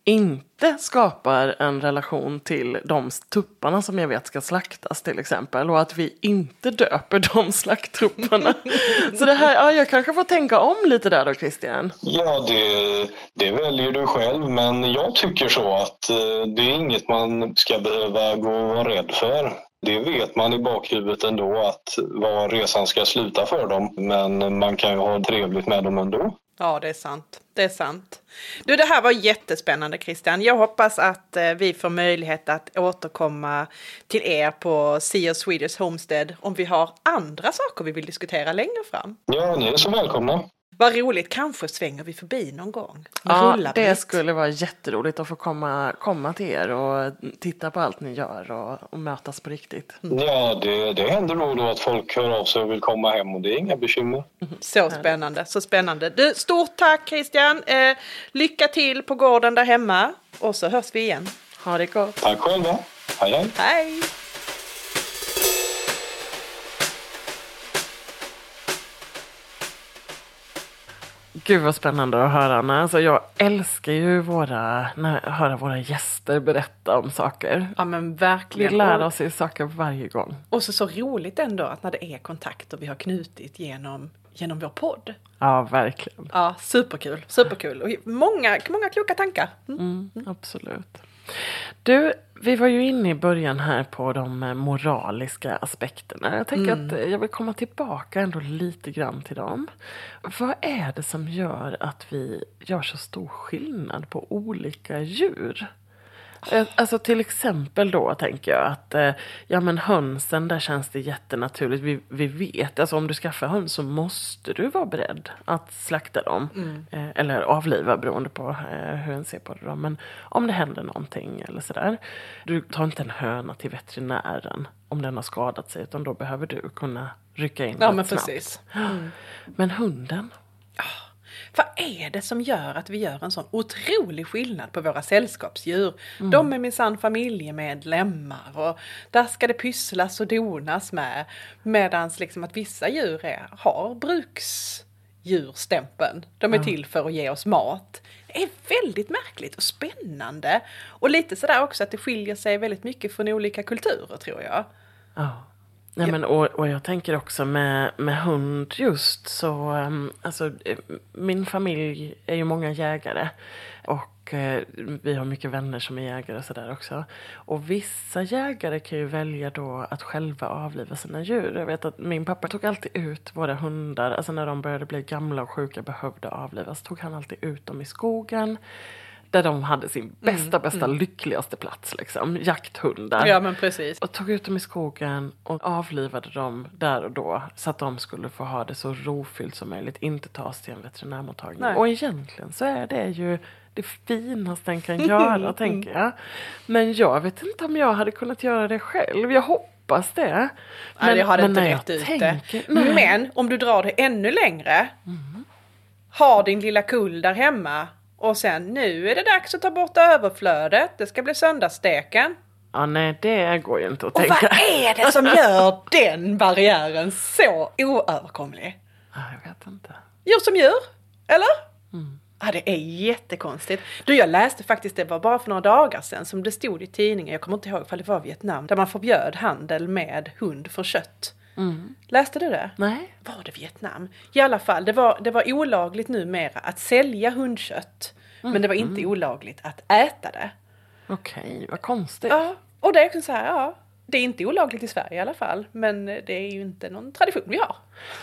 inte skapar en relation till de tupparna som jag vet ska slaktas till exempel och att vi inte döper *laughs* de slakttupparna. så det här, ja, jag kanske får tänka om lite där då Christian. Ja, det, det väljer du själv, men jag tycker så att eh, det är inget man ska behöva gå och vara rädd för. Det vet man i bakhuvudet ändå att var resan ska sluta för dem, men man kan ju ha trevligt med dem ändå. Ja, det är sant. Det är sant. Du, det här var jättespännande Christian. Jag hoppas att eh, vi får möjlighet att återkomma till er på Sea of Swedish Homestead om vi har andra saker vi vill diskutera längre fram. Ja, ni är så välkomna. Vad roligt, kanske svänger vi förbi någon gång. Ja, Rullar det vi. skulle vara jätteroligt att få komma, komma till er och titta på allt ni gör och, och mötas på riktigt. Ja, det, det händer nog då att folk hör av sig och vill komma hem och det är inga bekymmer. Så spännande, så spännande. Du, stort tack Christian. Eh, lycka till på gården där hemma. Och så hörs vi igen. Ha det gott! Tack själva. Hej, hej. Hej! Gud vad spännande att höra Anna. Alltså jag älskar ju våra, när, höra våra gäster berätta om saker. Ja men Vi verkligen. lär Och- oss ju saker varje gång. Och så, så roligt ändå att när det är kontakter vi har knutit genom, genom vår podd. Ja, verkligen. Ja, superkul, superkul. Och många, många kloka tankar. Mm. Mm, absolut. Du, vi var ju inne i början här på de eh, moraliska aspekterna. Jag tänker att eh, jag vill komma tillbaka ändå lite grann till dem. Vad är det som gör att vi gör så stor skillnad på olika djur? Eh, Alltså till exempel då tänker jag att eh, ja men hönsen där känns det jättenaturligt. Vi, vi vet, alltså om du skaffar höns så måste du vara beredd att slakta dem. Eh, eller avliva beroende på eh, hur en ser på det då. Men om det händer någonting eller sådär. Du tar inte en höna till veterinären om den har skadat sig utan då behöver du kunna rycka in Ja men snabbt. precis. *gasps* Men hunden? Vad är det som gör att vi gör en sån otrolig skillnad på våra sällskapsdjur? Mm. De är minsann familjemedlemmar och där ska det pysslas och donas med. Medan liksom att vissa djur är, har bruksdjurstämpeln. De är till för att ge oss mat. Det är väldigt märkligt och spännande. Och lite sådär också att det skiljer sig väldigt mycket från olika kulturer tror jag. Ja. Nej, men, och, och jag tänker också med, med hund just så, um, alltså eh, min familj är ju många jägare. Och eh, vi har mycket vänner som är jägare och sådär också. Och vissa jägare kan ju välja då att själva avliva sina djur. Jag vet att min pappa tog alltid ut våra hundar, alltså när de började bli gamla och sjuka behövde avlivas, tog han alltid ut dem i skogen. Där de hade sin bästa, bästa, lyckligaste plats liksom. Jakthundar. Ja men precis. Och tog ut dem i skogen och avlivade dem där och då. Så att de skulle få ha det så rofyllt som möjligt. Inte tas till en veterinärmottagning. Nej. Och egentligen så är det ju det finaste en kan *laughs* göra, tänker jag. Men jag vet inte om jag hade kunnat göra det själv. Jag hoppas det. Nej, jag hade inte när jag rätt ut tänker- det. Nej. Men om du drar det ännu längre. Har din lilla kull där hemma. Och sen nu är det dags att ta bort överflödet. Det ska bli söndagssteken. Ja, nej, det går ju inte att Och tänka. vad är det som gör den barriären så oöverkomlig? Ja, jag vet inte. Djur som djur, eller? Ja, det är jättekonstigt. Du, jag läste faktiskt, det var bara för några dagar sedan som det stod i tidningen, jag kommer inte ihåg ifall det var Vietnam, där man förbjöd handel med hund för kött. Läste du det? Nej. Var det Vietnam? I alla fall, det var, det var olagligt numera att sälja hundkött. Men det var inte olagligt att äta det. Okej, vad konstigt. Ja, och det är också så här, ja. Det är inte olagligt i Sverige i alla fall. Men det är ju inte någon tradition vi har.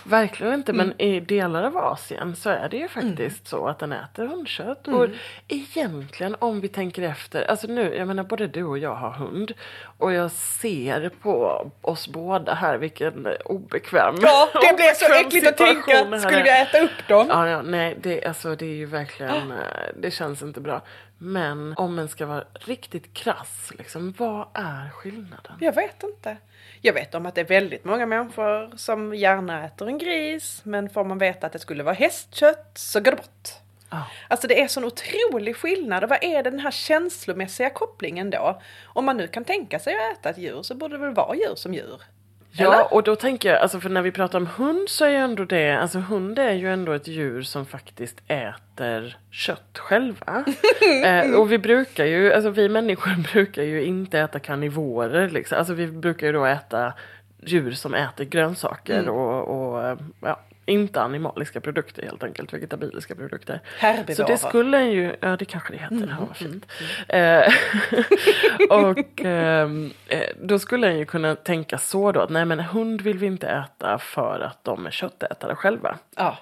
Verkligen inte, Mm. men i delar av Asien så är det ju faktiskt så att den äter hundkött. Mm. Och egentligen om vi tänker efter, alltså nu, jag menar både du och jag har hund. Och jag ser på oss båda här vilken obekväm Ja, det *laughs* blev så äckligt att tänka. Skulle vi äta upp dem? Ja, ja, nej, det, alltså, det är ju verkligen, eh, det känns inte bra. Men om en ska vara riktigt krass, liksom, vad är skillnaden? Jag vet inte. Jag vet om att det är väldigt många människor som gärna äter en gris. Men får man veta att det skulle vara hästkött så går det bort. Ja. Alltså det är sån otrolig skillnad. Och vad är den här känslomässiga kopplingen då? Om man nu kan tänka sig att äta ett djur så borde det väl vara djur som djur? Ja, och då tänker jag, alltså för när vi pratar om hund så är ju ändå det, alltså hund är ju ändå ett djur som faktiskt äter kött själva. *laughs* eh, och vi brukar ju, alltså vi människor *laughs* brukar ju inte äta karnivorer liksom. Alltså vi brukar ju då äta djur som äter grönsaker och, och eh, ja, inte animaliska produkter helt enkelt, vegetabiliska produkter. Herbivora. Så det skulle en ju, ja det kanske det heter, ja, vad fint. Eh, *laughs* och *laughs* ehm, eh, då skulle en ju kunna tänka så då att nej men hund vill vi inte äta för att de är köttätare själva. Ja.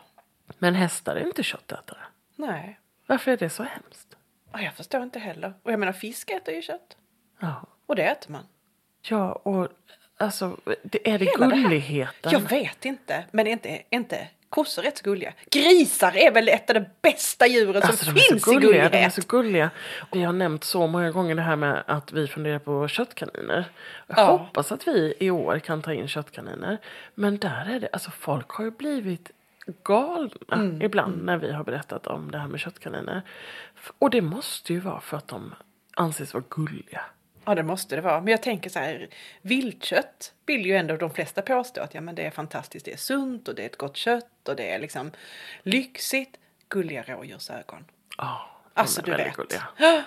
Men hästar är inte köttätare. Nej. Varför är det så hemskt? Ja, Jag förstår inte heller. Och jag menar fisk äter ju kött. Ja, Och det äter man. ja och alltså det är det Hela det gulligheten. Jag vet inte. Men är inte, är inte kossor rätt så gulliga? Grisar är väl ett av de bästa djuren Alltså, som finns så i gulliga, gullighet. de är så gulliga. Vi har nämnt så många gånger det här med att vi funderar på köttkaniner. Jag Ja. hoppas att vi i år kan ta in köttkaniner. Men där är det, alltså folk har ju blivit galna Mm, ibland när vi har berättat om det här med köttkaniner. Och det måste ju vara för att de anses vara gulliga. Ja, det måste det vara. Men jag tänker så här, viltkött vill ju ändå de flesta påstå att ja, men det är fantastiskt, det är sunt och det är ett gott kött och det är liksom lyxigt. Gulliga rådjursögon. Ja, Alltså, de du vet. gulliga. Ja,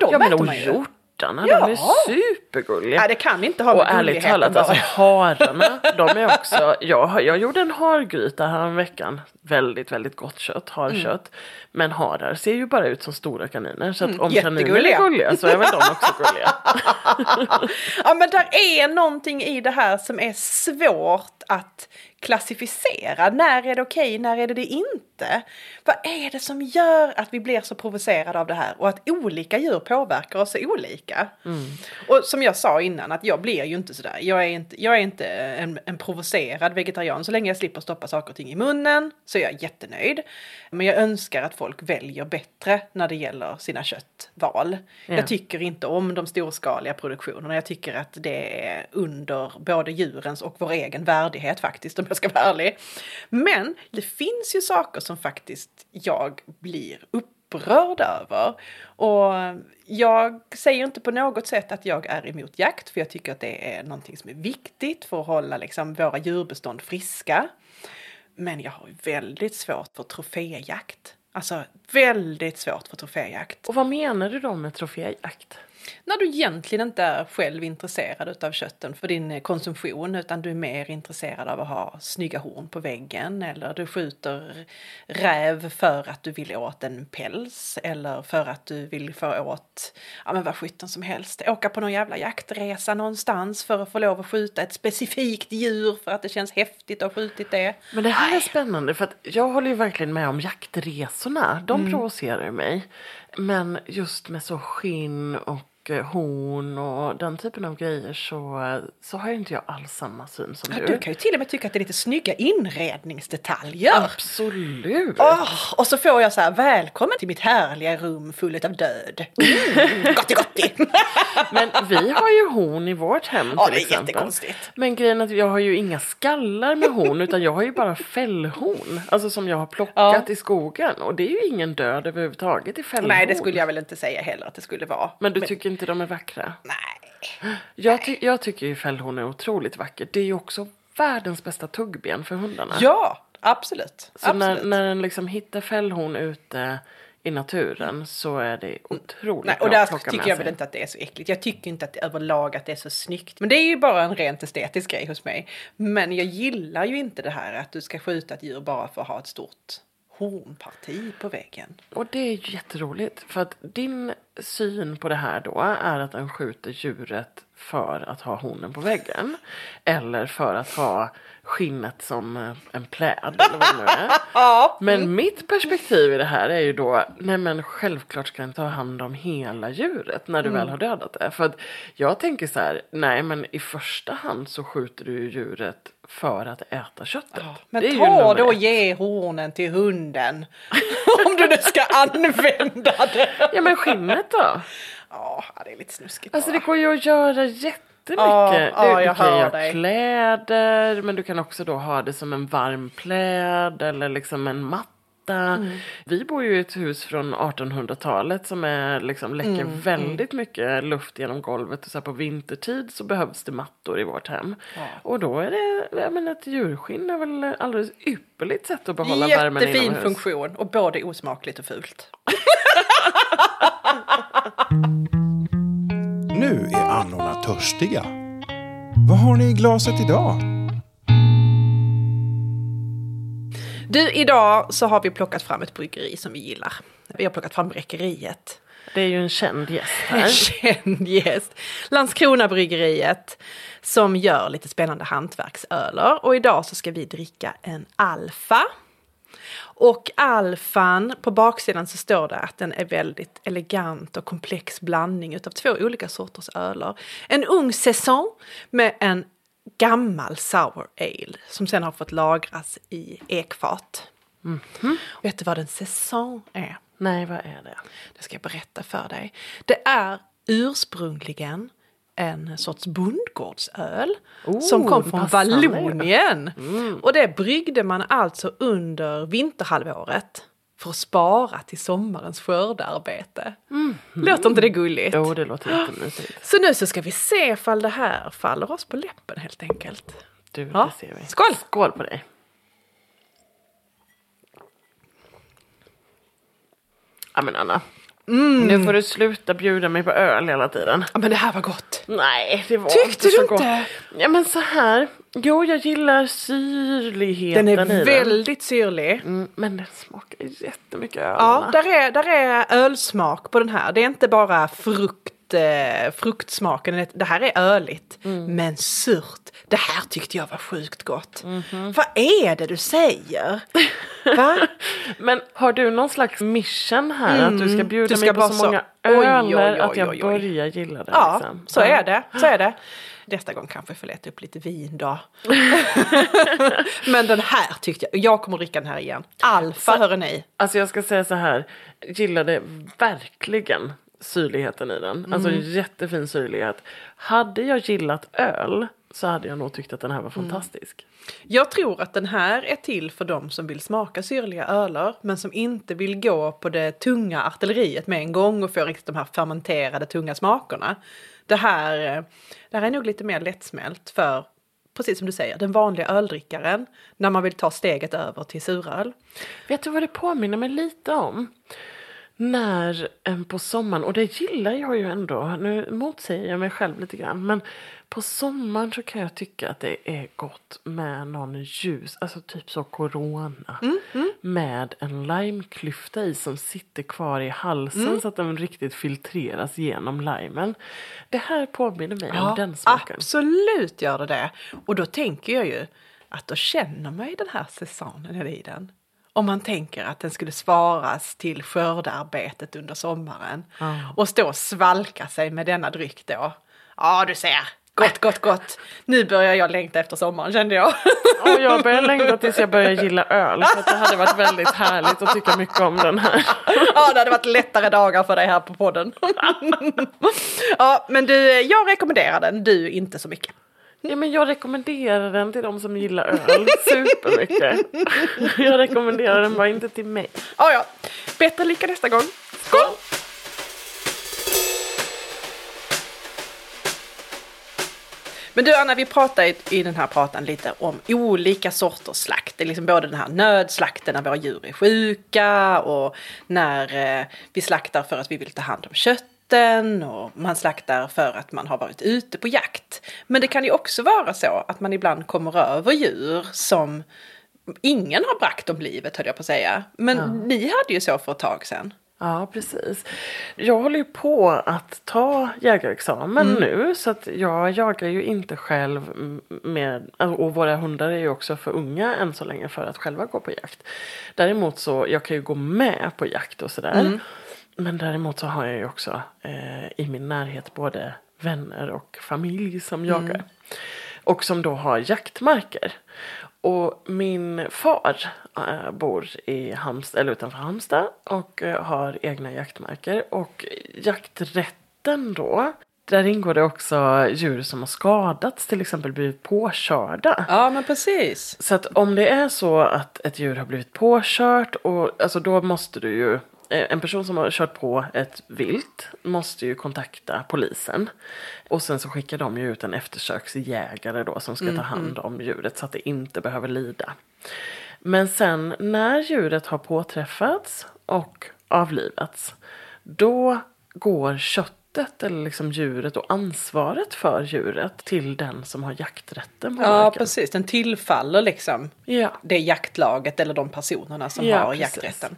de Ja men äter man ju. Hjort hjortarna, Ja. de är supergulliga. Ja, det kan inte ha med Och ärligt talat, alltså hararna, de är *laughs* också, jag, jag gjorde en hargryta här veckan. Väldigt, väldigt gott kött, harkött. Men harar ser ju bara ut som stora kaniner. Så att om kaniner Mm. är gulliga så är väl de också gulliga. *laughs* Ja men där är någonting i det här som är svårt att klassificera. När är det okej, när är det det inte? Vad är det som gör att vi blir så provocerade av det här och att olika djur påverkar oss så olika? Och som jag sa innan, att jag blir ju inte sådär. Jag är inte, jag är inte en, en provocerad vegetarian. Så länge jag slipper stoppa saker och ting i munnen så är jag jättenöjd. Men jag önskar att folk väljer bättre när det gäller sina köttval. Ja. Jag tycker inte om de storskaliga produktionerna. Jag tycker att det är under både djurens och vår egen värdighet faktiskt, jag ska vara ärlig. Men det finns ju saker som faktiskt jag blir upprörd över. Och jag säger inte på något sätt att jag är emot jakt, för jag tycker att det är någonting som är viktigt för att hålla liksom, våra djurbestånd friska. Men jag har väldigt svårt för troféjakt. Alltså väldigt svårt för troféjakt. Och vad menar du då med troféjakt? När du egentligen inte är själv intresserad av kötten för din eh, konsumtion utan du är mer intresserad av att ha snygga horn på väggen eller du skjuter räv för att du vill åt en päls eller för att du vill få åt, ja men vad sjutton som helst, åka på någon jävla jaktresa någonstans för att få lov att skjuta ett specifikt djur för att det känns häftigt att ha skjutit det. Men det här är spännande för att jag håller ju verkligen med om jaktresorna. De Mm. provocerar mig. Men just med så skinn och eh, horn och den typen av grejer så, så har ju inte jag alls samma syn som Ja, du. du kan ju till och med tycka att det är lite snygga inredningsdetaljer. Absolut. Åh, och så får jag så här, välkommen till mitt härliga rum fullt av död. Mm, gotti gotti! Men vi har ju horn i vårt hem Ja, till det är exempel. jättekonstigt. Men grejen är att jag har ju inga skallar med horn utan jag har ju bara fällhorn. Alltså som jag har plockat Ja. i skogen. Och det är ju ingen död överhuvudtaget i fällhorn. Nej, det skulle jag väl inte säga heller att det skulle vara. Men du tycker inte de är vackra? Nej. Jag, ty- jag tycker ju fällhorn är otroligt vackert. Det är ju också världens bästa tuggben för hundarna. Ja, absolut. Så absolut. när, när den liksom hittar fällhorn ute i naturen så är det otroligt Nej, och bra där att plocka tycker med jag sig. väl inte att det är så äckligt. Jag tycker inte att det överlag att det är så snyggt. Men det är ju bara en rent estetisk grej hos mig. Men jag gillar ju inte det här att du ska skjuta ett djur bara för att ha ett stort hornparti på väggen. Och det är ju jätteroligt. För att din syn på det här då är att den skjuter djuret för att ha hornen på väggen. Eller för att ha skinnet som eh, en pläd eller vad det nu är. *laughs* Men mitt perspektiv i det här är ju då, nej men självklart ska den ta hand om hela djuret när du Mm. väl har dödat det. För att jag tänker så här, nej men i första hand så skjuter du ju djuret för att äta köttet. Men Det är ju ta då och ge hornen till hunden. *laughs* Om du nu ska använda det. Ja men skinnet då? Ja, det är lite snuskigt Alltså det bara. går ju att göra jättemycket. Ja, du, ja, du jag kan hör göra dig. kläder men du kan också då ha det som en varm pläd eller liksom en matta. Mm. Vi bor ju i ett hus från 1800-talet som är, liksom, läcker Mm, väldigt mycket luft genom golvet. Och så här på vintertid så behövs det mattor i vårt hem. Och då är det, jag menar, ett djurskinn är väl alldeles ypperligt sätt att behålla värmen Jättefin inomhus. funktion och både osmakligt och fult. Nu är annorna törstiga. Vad har ni i glaset idag? Du, idag så har vi plockat fram ett bryggeri som vi gillar. Vi har plockat fram Bräckeriet. Det är ju en känd gäst En *laughs* här. känd gäst. Landskrona bryggeriet som gör lite spännande hantverksöler. Och idag så ska vi dricka en Alfa. Och alfan, på baksidan så står det att den är väldigt elegant och komplex blandning utav två olika sorters öler. En ung säsong med en gammal sour ale som sen har fått lagras i ekfat. Vet du vad en säsong är? Nej, vad är det? Det ska jag berätta för dig. Det är ursprungligen en sorts bondgårdsöl Oh, som kom från. Vallonien. Och det bryggde man alltså under vinterhalvåret för att spara till sommarens skördearbete. Låter inte det gulligt? Jo, det låter jättemysigt. Så nu så ska vi se ifall det här faller oss på läppen helt enkelt. Du, Ja. det ser vi. Skål! Skål på dig. Ja men Anna, Nu får du sluta bjuda mig på öl hela tiden. Ja, men det här var gott. Nej, det var Tyckte inte du så inte? gott. Ja men så här. Jo, jag gillar syrligheten Den är i den. väldigt syrlig. Mm, men den smakar jättemycket öl. Ja, där är, där är ölsmak på den här. Det är inte bara frukt, eh, fruktsmaken, det här är öligt. Men surt. Det här tyckte jag var sjukt gott. Vad är det du säger? *laughs* Men har du någon slags mission här? Att du ska bjuda Mm. Du ska mig på så många öler att jag börjar gilla det? Ja, liksom. så är det. Så är det. Nästa gång kanske jag får leta upp lite vin då. *laughs* Men den här tyckte jag, jag kommer dricka den här igen. Alfa, ni. Alltså jag ska säga så här, gillade verkligen syrligheten i den. Alltså Mm. jättefin syrlighet. Hade jag gillat öl så hade jag nog tyckt att den här var Mm. fantastisk. Jag tror att den här är till för de som vill smaka syrliga öler men som inte vill gå på det tunga artilleriet med en gång och få riktigt de här fermenterade tunga smakerna. Det här, det här är nog lite mer lättsmält för, precis som du säger, den vanliga öldrickaren när man vill ta steget över till suröl. Vet du vad det påminner mig lite om? När en på sommaren, och det gillar jag ju ändå, nu motsäger jag mig själv lite grann, men på sommaren så kan jag tycka att det är gott med någon ljus, alltså typ så corona. Med en limeklyfta i som sitter kvar i halsen så att den riktigt filtreras genom limen. Det här påminner mig om den smaken. absolut gör det det. Och då tänker jag ju att då känner man ju den här säsongen i den. Om man tänker att den skulle svaras till skördearbetet under sommaren. Och stå och svalka sig med denna dryck då. Ja, du ser. Gott, gott, gott. Nu börjar jag längta efter sommaren kände jag. Och jag börjar längta tills jag börjar gilla öl. För det hade varit väldigt härligt att tycka mycket om den här. ja, det hade varit lättare dagar för dig här på podden. *laughs* ja, men du, jag rekommenderar den, du inte så mycket. Ja, men jag rekommenderar den till de som gillar öl supermycket. *laughs* Jag rekommenderar den bara inte till mig. Ja, ja. Bättre lycka nästa gång. Skål! Men du Anna, vi pratade i, den här pratan lite om olika sorters slakt. Det är liksom både den här nödslakten när våra djur är sjuka och när eh, vi slaktar för att vi vill ta hand om kötten och man slaktar för att man har varit ute på jakt. Men det kan ju också vara så att man ibland kommer över djur som ingen har bragt om livet höll jag på att säga. Men ni hade ju så för ett tag sedan. Ja, precis. Jag håller ju på att ta jägarexamen nu så att jag jagar ju inte själv med, och våra hundar är ju också för unga än så länge för att själva gå på jakt. Däremot så, jag kan ju gå med på jakt och sådär. Men däremot så har jag ju också eh, i min närhet både vänner och familj som jagar. Och som då har jaktmarker. Och min far äh, bor i Halmstad, eller utanför Halmstad och äh, har egna jaktmarker. Och jakträtten då, där ingår det också djur som har skadats, till exempel blivit påkörda. Ja, men precis. Så att om det är så att ett djur har blivit påkört och alltså då måste du ju en person som har kört på ett vilt måste ju kontakta polisen. Och sen så skickar de ju ut en eftersöksjägare då som ska ta hand om djuret så att det inte behöver lida. Men sen när djuret har påträffats och avlivats då går köttet eller liksom djuret och ansvaret för djuret till den som har jakträtten på Ja, marken. precis. Den tillfaller liksom Ja. det jaktlaget eller de personerna som Ja, har precis. jakträtten.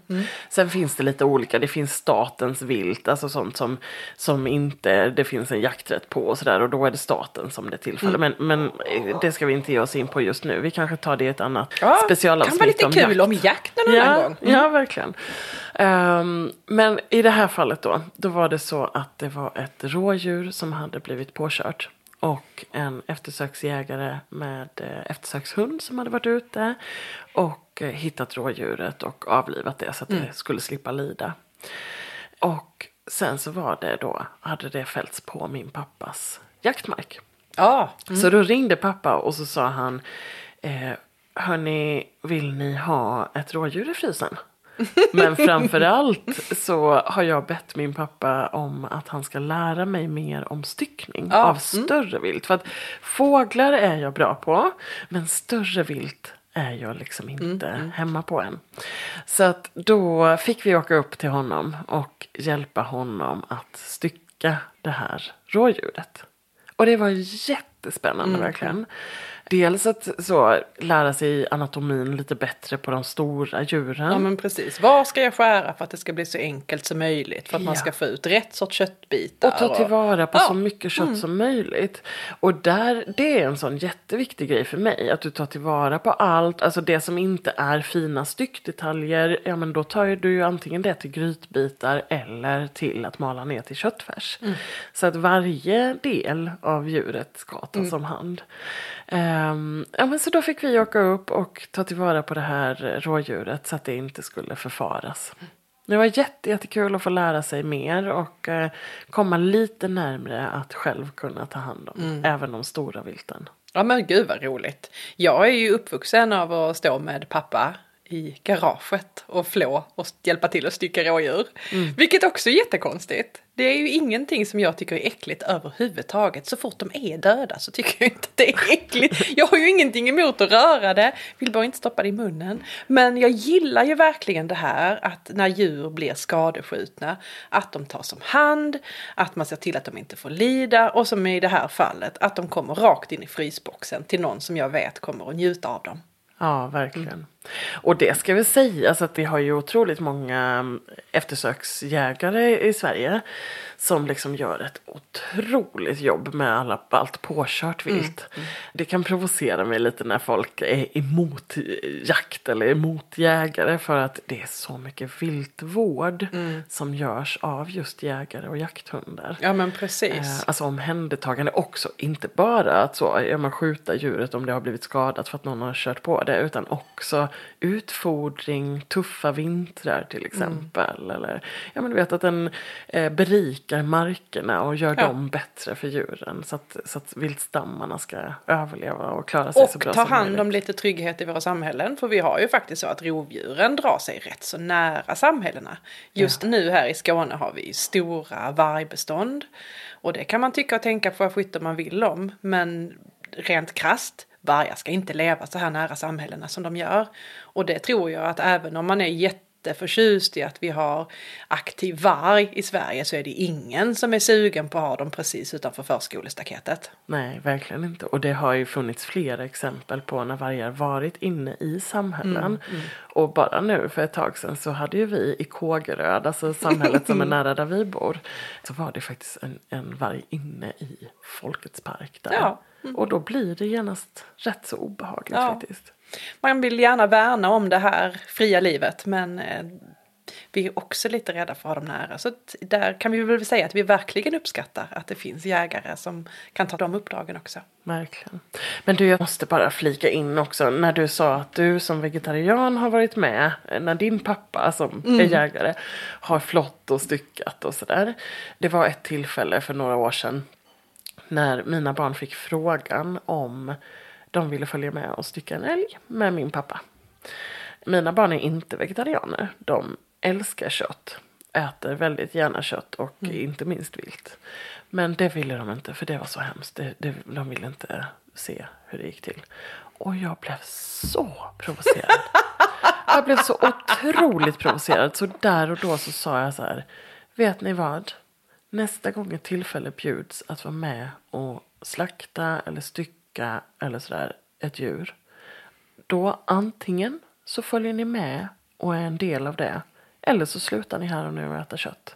Sen finns det lite olika. Det finns statens vilt, alltså sånt som, som inte det finns en jakträtt på och sådär. Och då är det staten som det tillfaller. Men, men eh, det ska vi inte ge oss in på just nu. Vi kanske tar det i ett annat Ja, specialavsnitt kan vara lite om kul jakt. om jakt någon annan Ja, gång. ja, verkligen. Ehm, men i det här fallet då, då var det så att det var ett rådjur som hade blivit påkört. Och en eftersöksjägare med eh, eftersökshund som hade varit ute och eh, hittat rådjuret och avlivat det så att det skulle slippa lida. Och sen så var det då, hade det fällts på min pappas jaktmark. Ja, Så då ringde pappa och så sa han eh, Hörni, vill ni ha ett rådjur i frysen? Men framförallt så har jag bett min pappa om att han ska lära mig mer om styckning Ja, av större vilt. För att fåglar är jag bra på, men större vilt är jag liksom inte hemma på än. Så att då fick vi åka upp till honom och hjälpa honom att stycka det här rådjuret. Och det var jättespännande verkligen. Dels att så, lära sig anatomin lite bättre på de stora djuren. Ja men precis. Var ska jag skära för att det ska bli så enkelt som möjligt? För att man Ja. ska få ut rätt sorts köttbitar. Och ta tillvara på Ja. så mycket kött som möjligt. Och där, det är en sån jätteviktig grej för mig. Att du tar tillvara på allt. Alltså det som inte är fina styckdetaljer. Ja men då tar du ju antingen det till grytbitar eller till att mala ner till köttfärs. Så att varje del av djuret ska tas om hand. Ehm, ja, men så då fick vi åka upp och ta tillvara på det här rådjuret så att det inte skulle förfaras. Det var jätte, jättekul att få lära sig mer och eh, komma lite närmre att själv kunna ta hand om även de stora vilten. Ja men gud vad roligt. Jag är ju uppvuxen av att stå med pappa i garaget och flå och hjälpa till att stycka rådjur. Vilket också är jättekonstigt. Det är ju ingenting som jag tycker är äckligt överhuvudtaget. Så fort de är döda så tycker jag inte att det är äckligt. *laughs* Jag har ju ingenting emot att röra det, vill bara inte stoppa det i munnen. Men jag gillar ju verkligen det här att när djur blir skadeskjutna, att de tas om hand, att man ser till att de inte får lida och som i det här fallet, att de kommer rakt in i frysboxen till någon som jag vet kommer att njuta av dem. Ja, verkligen. Och det ska vi säga, så att vi har ju otroligt många mm, eftersöksjägare i Sverige som liksom gör ett otroligt jobb med alla, allt påkört vilt. Det kan provocera mig lite när folk är emot jakt eller emot jägare för att det är så mycket viltvård som görs av just jägare och jakthundar. Ja men precis. Eh, Alltså omhändertagande också, inte bara att så, ja, man skjuta djuret om det har blivit skadat för att någon har kört på det, utan också utfodring, tuffa vintrar till exempel. Eller, ja, men du vet att den eh, berikar markerna och gör Ja. dem bättre för djuren så att, så att viltstammarna ska överleva och klara sig så Och bra ta som hand möjligt. om lite trygghet i våra samhällen. För vi har ju faktiskt så att rovdjuren drar sig rätt så nära samhällena. Just nu här i Skåne har vi stora vargbestånd. Och det kan man tycka och tänka på vad skyttar man vill om. Men rent krasst, vargar ska inte leva så här nära samhällena som de gör. Och det tror jag att även om man är jätteförtjust i att vi har aktiv varg i Sverige så är det ingen som är sugen på att ha dem precis utanför förskolestaketet. Nej, verkligen inte. Och det har ju funnits flera exempel på när vargar varit inne i samhällen. Och bara nu för ett tag sedan så hade ju vi i Kågeröd, alltså samhället som är *laughs* nära där vi bor, så var det faktiskt en, en varg inne i Folkets park där. Ja. Och då blir det genast rätt så obehagligt Ja. faktiskt. Man vill gärna värna om det här fria livet men eh, vi är också lite rädda för att ha dem nära. Så där kan vi väl säga att vi verkligen uppskattar att det finns jägare som kan ta de uppdragen också. Verkligen. Men du, jag måste bara flika in också. När du sa att du som vegetarian har varit med. När din pappa som är jägare har flott och styckat och sådär. Det var ett tillfälle för några år sedan. När mina barn fick frågan om de ville följa med och stycka en älg med min pappa. Mina barn är inte vegetarianer. De älskar kött. Äter väldigt gärna kött och inte minst vilt. Men det ville de inte för det var så hemskt. Det, det, de ville inte se hur det gick till. Och jag blev så provocerad. jag blev så otroligt provocerad. Så där och då så sa jag så här. Vet ni vad? Nästa gång ett tillfälle bjuds att vara med och slakta eller stycka eller sådär ett djur. Då antingen så följer ni med och är en del av det. Eller så slutar ni här och nu och äta kött.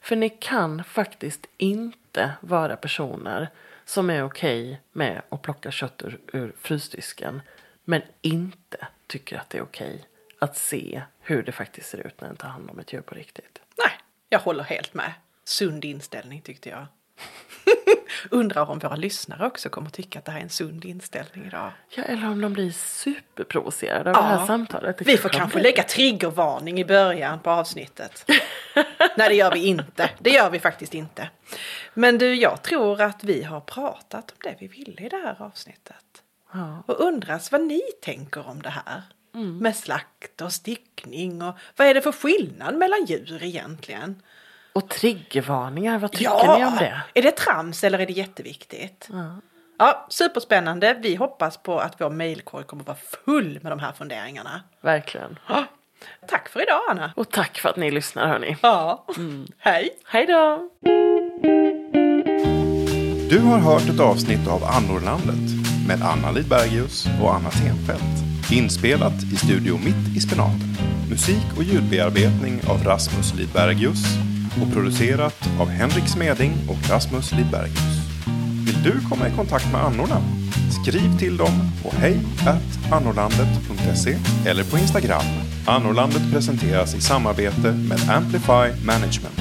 För ni kan faktiskt inte vara personer som är okej med att plocka kött ur, ur frysdisken. Men inte tycker att det är okej att se hur det faktiskt ser ut när en tar hand om ett djur på riktigt. Nej, jag håller helt med. Sund inställning tyckte jag. *laughs* Undrar om våra lyssnare också kommer tycka att det här är en sund inställning idag. Ja, eller om de blir superprovocerade av det här samtalet. Det Vi får kanske blir. lägga triggervarning i början på avsnittet. *laughs* Nej, det gör vi inte. Det gör vi faktiskt inte. Men du, jag tror att vi har pratat om det vi ville i det här avsnittet. Ja. Och undras vad ni tänker om det här. Med slakt och stickning och vad är det för skillnad mellan djur egentligen? Och triggervarningar, vad tycker ni om det? Är det trams eller är det jätteviktigt? Ja, superspännande. Vi hoppas på att vår mejlkorg kommer vara full med de här funderingarna. Verkligen. Ja. Tack för idag Anna. Och tack för att ni lyssnar hörni. Ja, hej. Hej då! Du har hört ett avsnitt av Annorlandet med Anna Lidbergius och Anna Tenfelt. Inspelat i Studio Mitt i Spenaten. Musik och ljudbearbetning av Rasmus Lidbergius och producerat av Henrik Smeding och Rasmus Lidbergius. Vill du komma i kontakt med annorna? Skriv till dem på hej annorlandet.se eller på Instagram. Annorlandet presenteras i samarbete med Amplify Management.